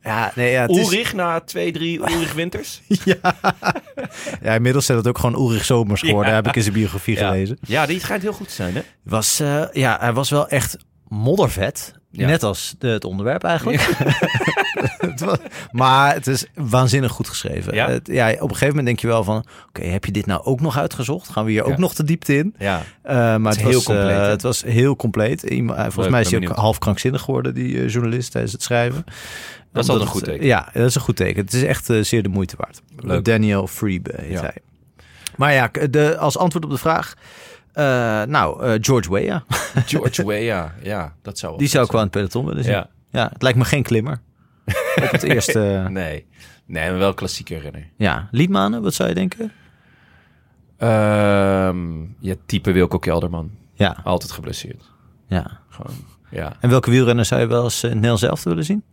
Ja, nee, ja, het is- Ulrich na 2, 3 Ulrich Winters. Ja, inmiddels zijn het ook gewoon Ulrich Zomers geworden. Ja. Heb ik in zijn biografie Ja. gelezen. ja, die schijnt heel goed te zijn, hè? Was, eh, ja, hij was wel echt moddervet. Ja. Net als de, het onderwerp eigenlijk. maar het is waanzinnig goed geschreven. Ja? Het- ja, op een gegeven moment denk je wel van... Oké, heb je dit nou ook nog uitgezocht? Gaan we hier Ja. ook nog de diepte in? Ja. Eh, maar het, was, heel compleet, eh, het was heel compleet. Iemand- volgens Leuk, mij is hij ook half krankzinnig geworden, die eh, journalist, tijdens het schrijven. Dat is altijd een goed teken. Ja, dat is een goed teken. Het is echt zeer de moeite waard. Leuk. Daniel Freebe heet hij. Maar ja, de, als antwoord op de vraag... nou, George Weah. George Weah, ja, dat zou wel Die zou ik wel aan het peloton willen zien. Ja. Ja. het lijkt me geen klimmer. Op het eerste... Nee. Nee, maar wel klassieke renner. Ja, Liedmanen, wat zou je denken? Ehm ja, type Wilco Kelderman. Ja, Altijd geblesseerd. ja. Gewoon, ja. En welke wielrenner zou je wel eens uh, Nel zelf willen zien?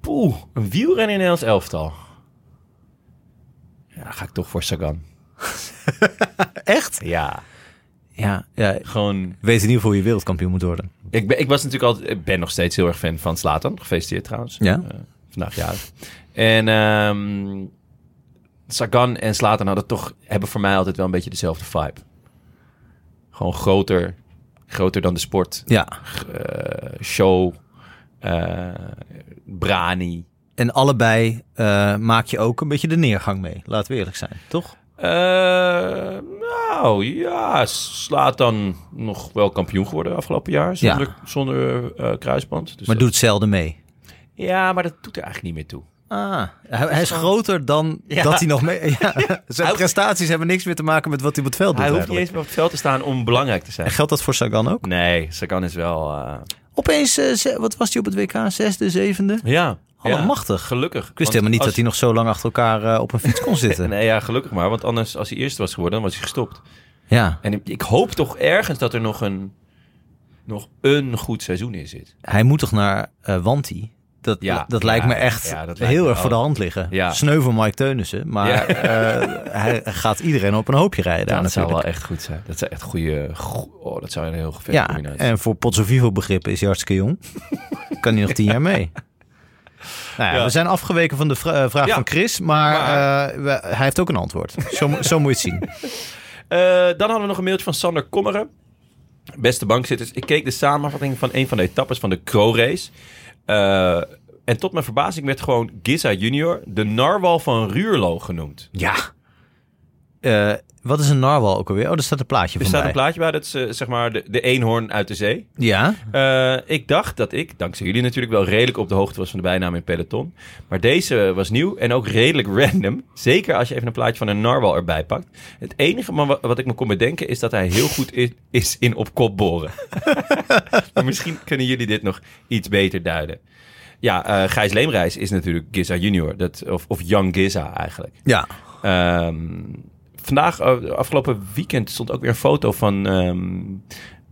Poeh, een wielrenner in Nederlands elftal. Ja, ga ik toch voor Sagan. Echt? Ja. Ja, ja. Gewoon... Weet in ieder geval hoe je wereldkampioen moet worden. Ik ben, ik was natuurlijk altijd... Ik ben nog steeds heel erg fan van Slatan. Gefeliciteerd trouwens. Ja. Eh, vandaag jarig. En ehm Sagan en Slatan hadden toch... Hebben voor mij altijd wel een beetje dezelfde vibe. Gewoon groter. Groter dan de sport. Ja. eh, show. eh brani. En allebei uh, maak je ook een beetje de neergang mee. Laten we eerlijk zijn, toch? Uh, nou ja, slaat dan nog wel kampioen geworden afgelopen jaar. Zonder, ja. zonder uh, kruisband. Dus maar dat... doet zelden mee. Ja, maar dat doet er eigenlijk niet meer toe. Ah, hij, hij is groter dan ja. dat hij nog mee... Ja. Zijn prestaties hebben niks meer te maken met wat hij op het veld doet. Hij hoeft eigenlijk. niet eens meer op het veld te staan om belangrijk te zijn. En geldt dat voor Sagan ook? Nee, Sagan is wel... Uh... Opeens, wat was hij op het WK? Zesde, zevende? Ja. Allemachtig. Ja, gelukkig. Ik wist helemaal niet als... dat hij nog zo lang achter elkaar uh, op een fiets kon zitten. nee, ja, gelukkig maar. Want anders, als hij eerste was geworden, dan was hij gestopt. Ja. En ik, ik hoop toch ergens dat er nog een, nog een goed seizoen in zit. Hij moet toch naar uh, Wanti? Dat, ja, dat lijkt me echt lijkt heel me erg voor de hand liggen. Ja. Sneu voor Mike Teunissen. Maar uh, hij gaat iedereen op een hoopje rijden. Ja, dat natuurlijk. zou wel echt goed zijn. Dat zou echt goede... Oh, dat zou een heel gevecht ja, En voor Pozzo Vivo begrippen is hij hartstikke jong. kan hij nog tien jaar mee. Nou ja, we zijn afgeweken van de vra vraag van Chris. Maar, maar... Uh, we, hij heeft ook een antwoord. Zo, zo moet je het zien. Uh, dan hadden we nog een mailtje van Sander Kommeren. Beste bankzitters, ik keek de samenvatting van een van de etappes van de Crow-race. Uh, en tot mijn verbazing werd gewoon Giza Junior de narwal van Ruurlo genoemd. Ja. Uh, Wat is een narwal ook alweer? Oh, daar staat een plaatje Er van staat bij. een plaatje bij, dat is eh, zeg maar de, de eenhoorn uit de zee. Ja, Eh, ik dacht dat ik, dankzij jullie natuurlijk, wel redelijk op de hoogte was van de bijnaam in Peloton. Maar deze was nieuw en ook redelijk random. Zeker als je even een plaatje van een narwal erbij pakt. Het enige maar wa- wat ik me kon bedenken is dat hij heel goed is, is in op kop boren. maar misschien kunnen jullie dit nog iets beter duiden. Ja, Gijs Leemreis is natuurlijk Giza junior. Dat, of, of Young Giza eigenlijk. ja. Ehm, vandaag, eh, afgelopen weekend, stond ook weer een foto van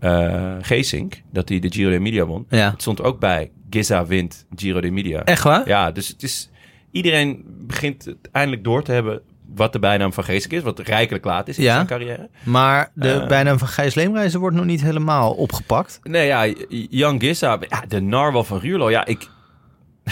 eh, Geesink. Dat hij de Giro d'Emilia won. Ja. Het stond ook bij. Giza wint Giro d'Emilia. Echt waar? Ja, dus het is... Iedereen begint het eindelijk door te hebben wat de bijnaam van Geesink is. Wat rijkelijk laat is in Ja. zijn carrière. Maar de Eh. bijnaam van Gijs Leemreizen wordt nog niet helemaal opgepakt. Nee, ja, Jan Giza. Ja, de narwal van Ruurlo. Ja, ik...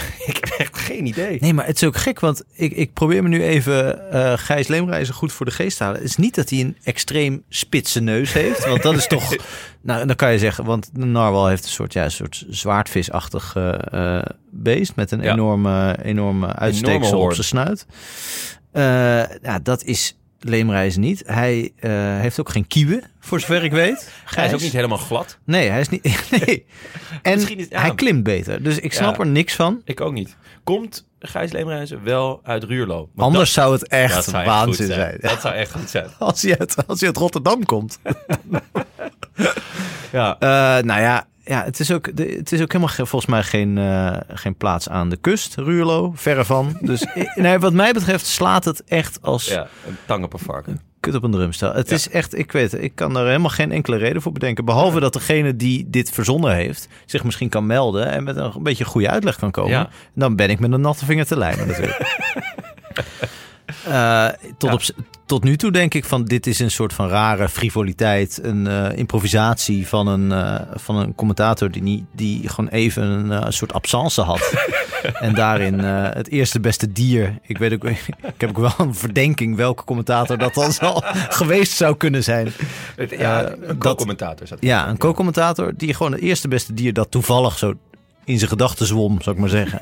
ik heb echt geen idee. Nee, maar het is ook gek, want ik, ik probeer me nu even eh Gijs Leemreizen goed voor de geest te halen. Het is niet dat hij een extreem spitse neus heeft, want dat is toch... nou, dan kan je zeggen, want de narwal heeft een soort, ja, een soort zwaardvisachtig eh, eh, beest met een Ja. enorme, enorme uitsteeksel op zijn snuit. Ja, dat is Leemreizen niet. Hij eh, heeft ook geen kieuwen, voor zover ik weet. Hij is ook niet helemaal glad. Nee, hij is niet. Nee. En hij klimt beter. Dus ik snap Ja. er niks van. Ik ook niet. Komt Gijs Leemreizen wel uit Ruurlo? Want Anders zou het echt zou waanzin zijn. Dat zou echt goed zijn. Als hij uit, als hij uit Rotterdam komt. Ja. Eh, nou ja, ja het, is ook, het is ook helemaal ge- volgens mij geen, eh, geen plaats aan de kust, Ruurlo. Verre van. Dus nee, wat mij betreft slaat het echt als Ja, een tang op een varken. kut op een drumstel. Het Ja. is echt, ik weet het, ik kan er helemaal geen enkele reden voor bedenken. Behalve dat degene die dit verzonnen heeft zich misschien kan melden en met een, een beetje goede uitleg kan komen. Ja. Dan ben ik met een natte vinger te lijmen natuurlijk. Eh, tot, Ja. op, tot nu toe denk ik van dit is een soort van rare frivoliteit, een eh, improvisatie van een, eh, van een commentator die, niet, die gewoon even een eh, soort absence had. en daarin eh, het eerste beste dier. Ik weet ook, ik heb ook wel een verdenking welke commentator dat dan zal geweest zou kunnen zijn. Ja, een co-commentator zat Ja, een co-commentator die gewoon het eerste beste dier dat toevallig zo in zijn gedachten zwom, zou ik maar zeggen,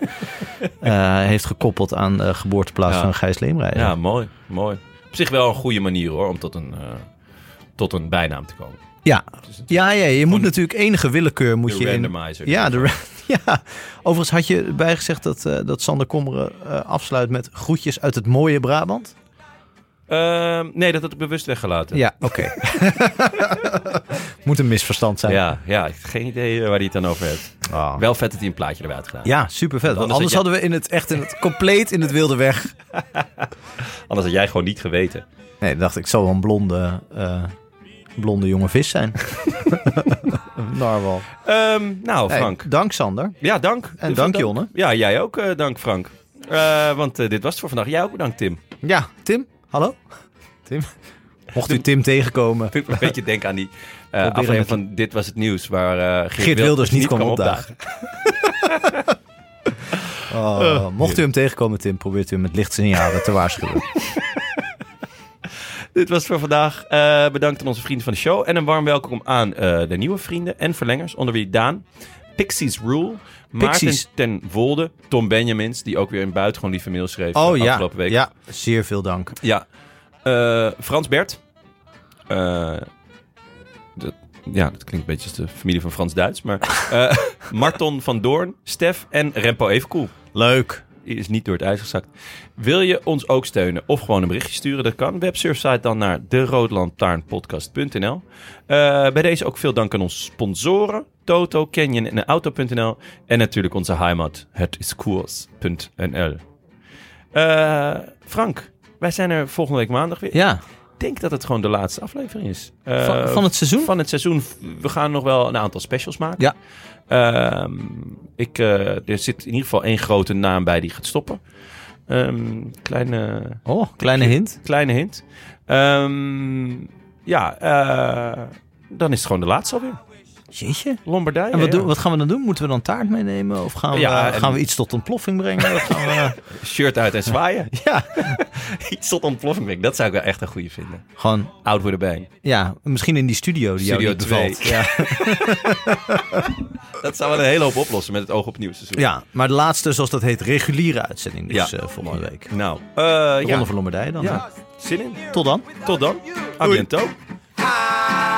eh, heeft gekoppeld aan de geboorteplaats Ja. van Gijs Leemrijden. Ja, mooi, mooi. Op zich wel een goede manier hoor, om tot een, eh, tot een bijnaam te komen. Ja, Dus ja, ja je moet natuurlijk enige willekeur moet je in. Ja, de, ja, overigens had je bijgezegd dat, eh, dat Sander Kommeren eh, afsluit met groetjes uit het mooie Brabant. Ehm, nee, dat had ik bewust weggelaten. Ja, oké. moet een misverstand zijn. ja, ja, ik heb geen idee eh, waar hij het dan over heeft. Ah. Wel vet dat hij een plaatje erbij had gedaan. Ja, super vet. Want Anders hadden we in het echt in het compleet in het wilde weg. Anders had jij gewoon niet geweten. Nee, ik dacht ik zal wel een blonde, eh, blonde jonge vis zijn. Narwal. Ehm, nou, Hey, Frank. dank Sander. Ja, dank. En dank, Jonne. Ja, jij ook, eh, dank Frank. Eh, want dit was het voor vandaag. Jij ook bedankt, Tim. Ja, Tim. Hallo. Tim. Mocht u Tim tegenkomen. Ik een beetje denken aan die Proberen aflevering van Dit Was Het Nieuws, waar eh Geert, Geert Wilders niet kwam opdagen. Oh, mocht u hem tegenkomen, Tim, probeert u hem met lichtsignalen te waarschuwen. Dit was het voor vandaag. Eh, bedankt aan onze vrienden van de show. En een warm welkom aan de nieuwe vrienden en verlengers, onder wie Daan, Pixies Rule, Maarten Pixies. ten Wolde, Tom Benjamins, die ook weer een buitengewoon lieve mail schreef Oh ja, afgelopen week. ja, zeer veel dank. Ja. Eh, Frans Bert. Eh, dat, ja, dat klinkt een beetje als de familie van Frans Duits. Maar eh, Marton van Doorn, Stef en Rempo Evenkoel. Leuk. Is niet door het ijs gezakt. Wil je ons ook steunen of gewoon een berichtje sturen? Dat kan. Websurfsite dan naar deroodlantaarnpodcast.nl. Eh bij deze ook veel dank aan onze sponsoren. Toto, Canyon en Auto.nl. En natuurlijk onze heimat, het is koers.nl. Eh, Frank, wij zijn er volgende week maandag weer. Ja, denk dat het gewoon de laatste aflevering is. Eh, van, van het seizoen? van het seizoen. We gaan nog wel een aantal specials maken. Ja. Ehm, ik, eh, er zit in ieder geval één grote naam bij die gaat stoppen. Ehm, kleine, Oh, kleine hint. kleine hint. Ehm, ja, eh, dan is het gewoon de laatste alweer. Jeetje. Lombardije. En wat, doen, wat gaan we dan doen? Moeten we dan taart meenemen? Of gaan we, gaan we iets tot ontploffing brengen? Gaan we, Shirt uit en zwaaien. ja, Iets tot ontploffing. brengen. Dat zou ik wel echt een goede vinden. gewoon, Oud with a bang. ja, misschien in die studio die Studio jou bevalt. Ja. Dat zou wel een hele hoop oplossen met het oog op seizoen. ja, maar de laatste, zoals dat heet, reguliere uitzending. Dus Ja. eh, volgende week. Nou, eh De ja. Ronde van Lombardije dan. ja. Zin in. Tot dan. Tot dan. A.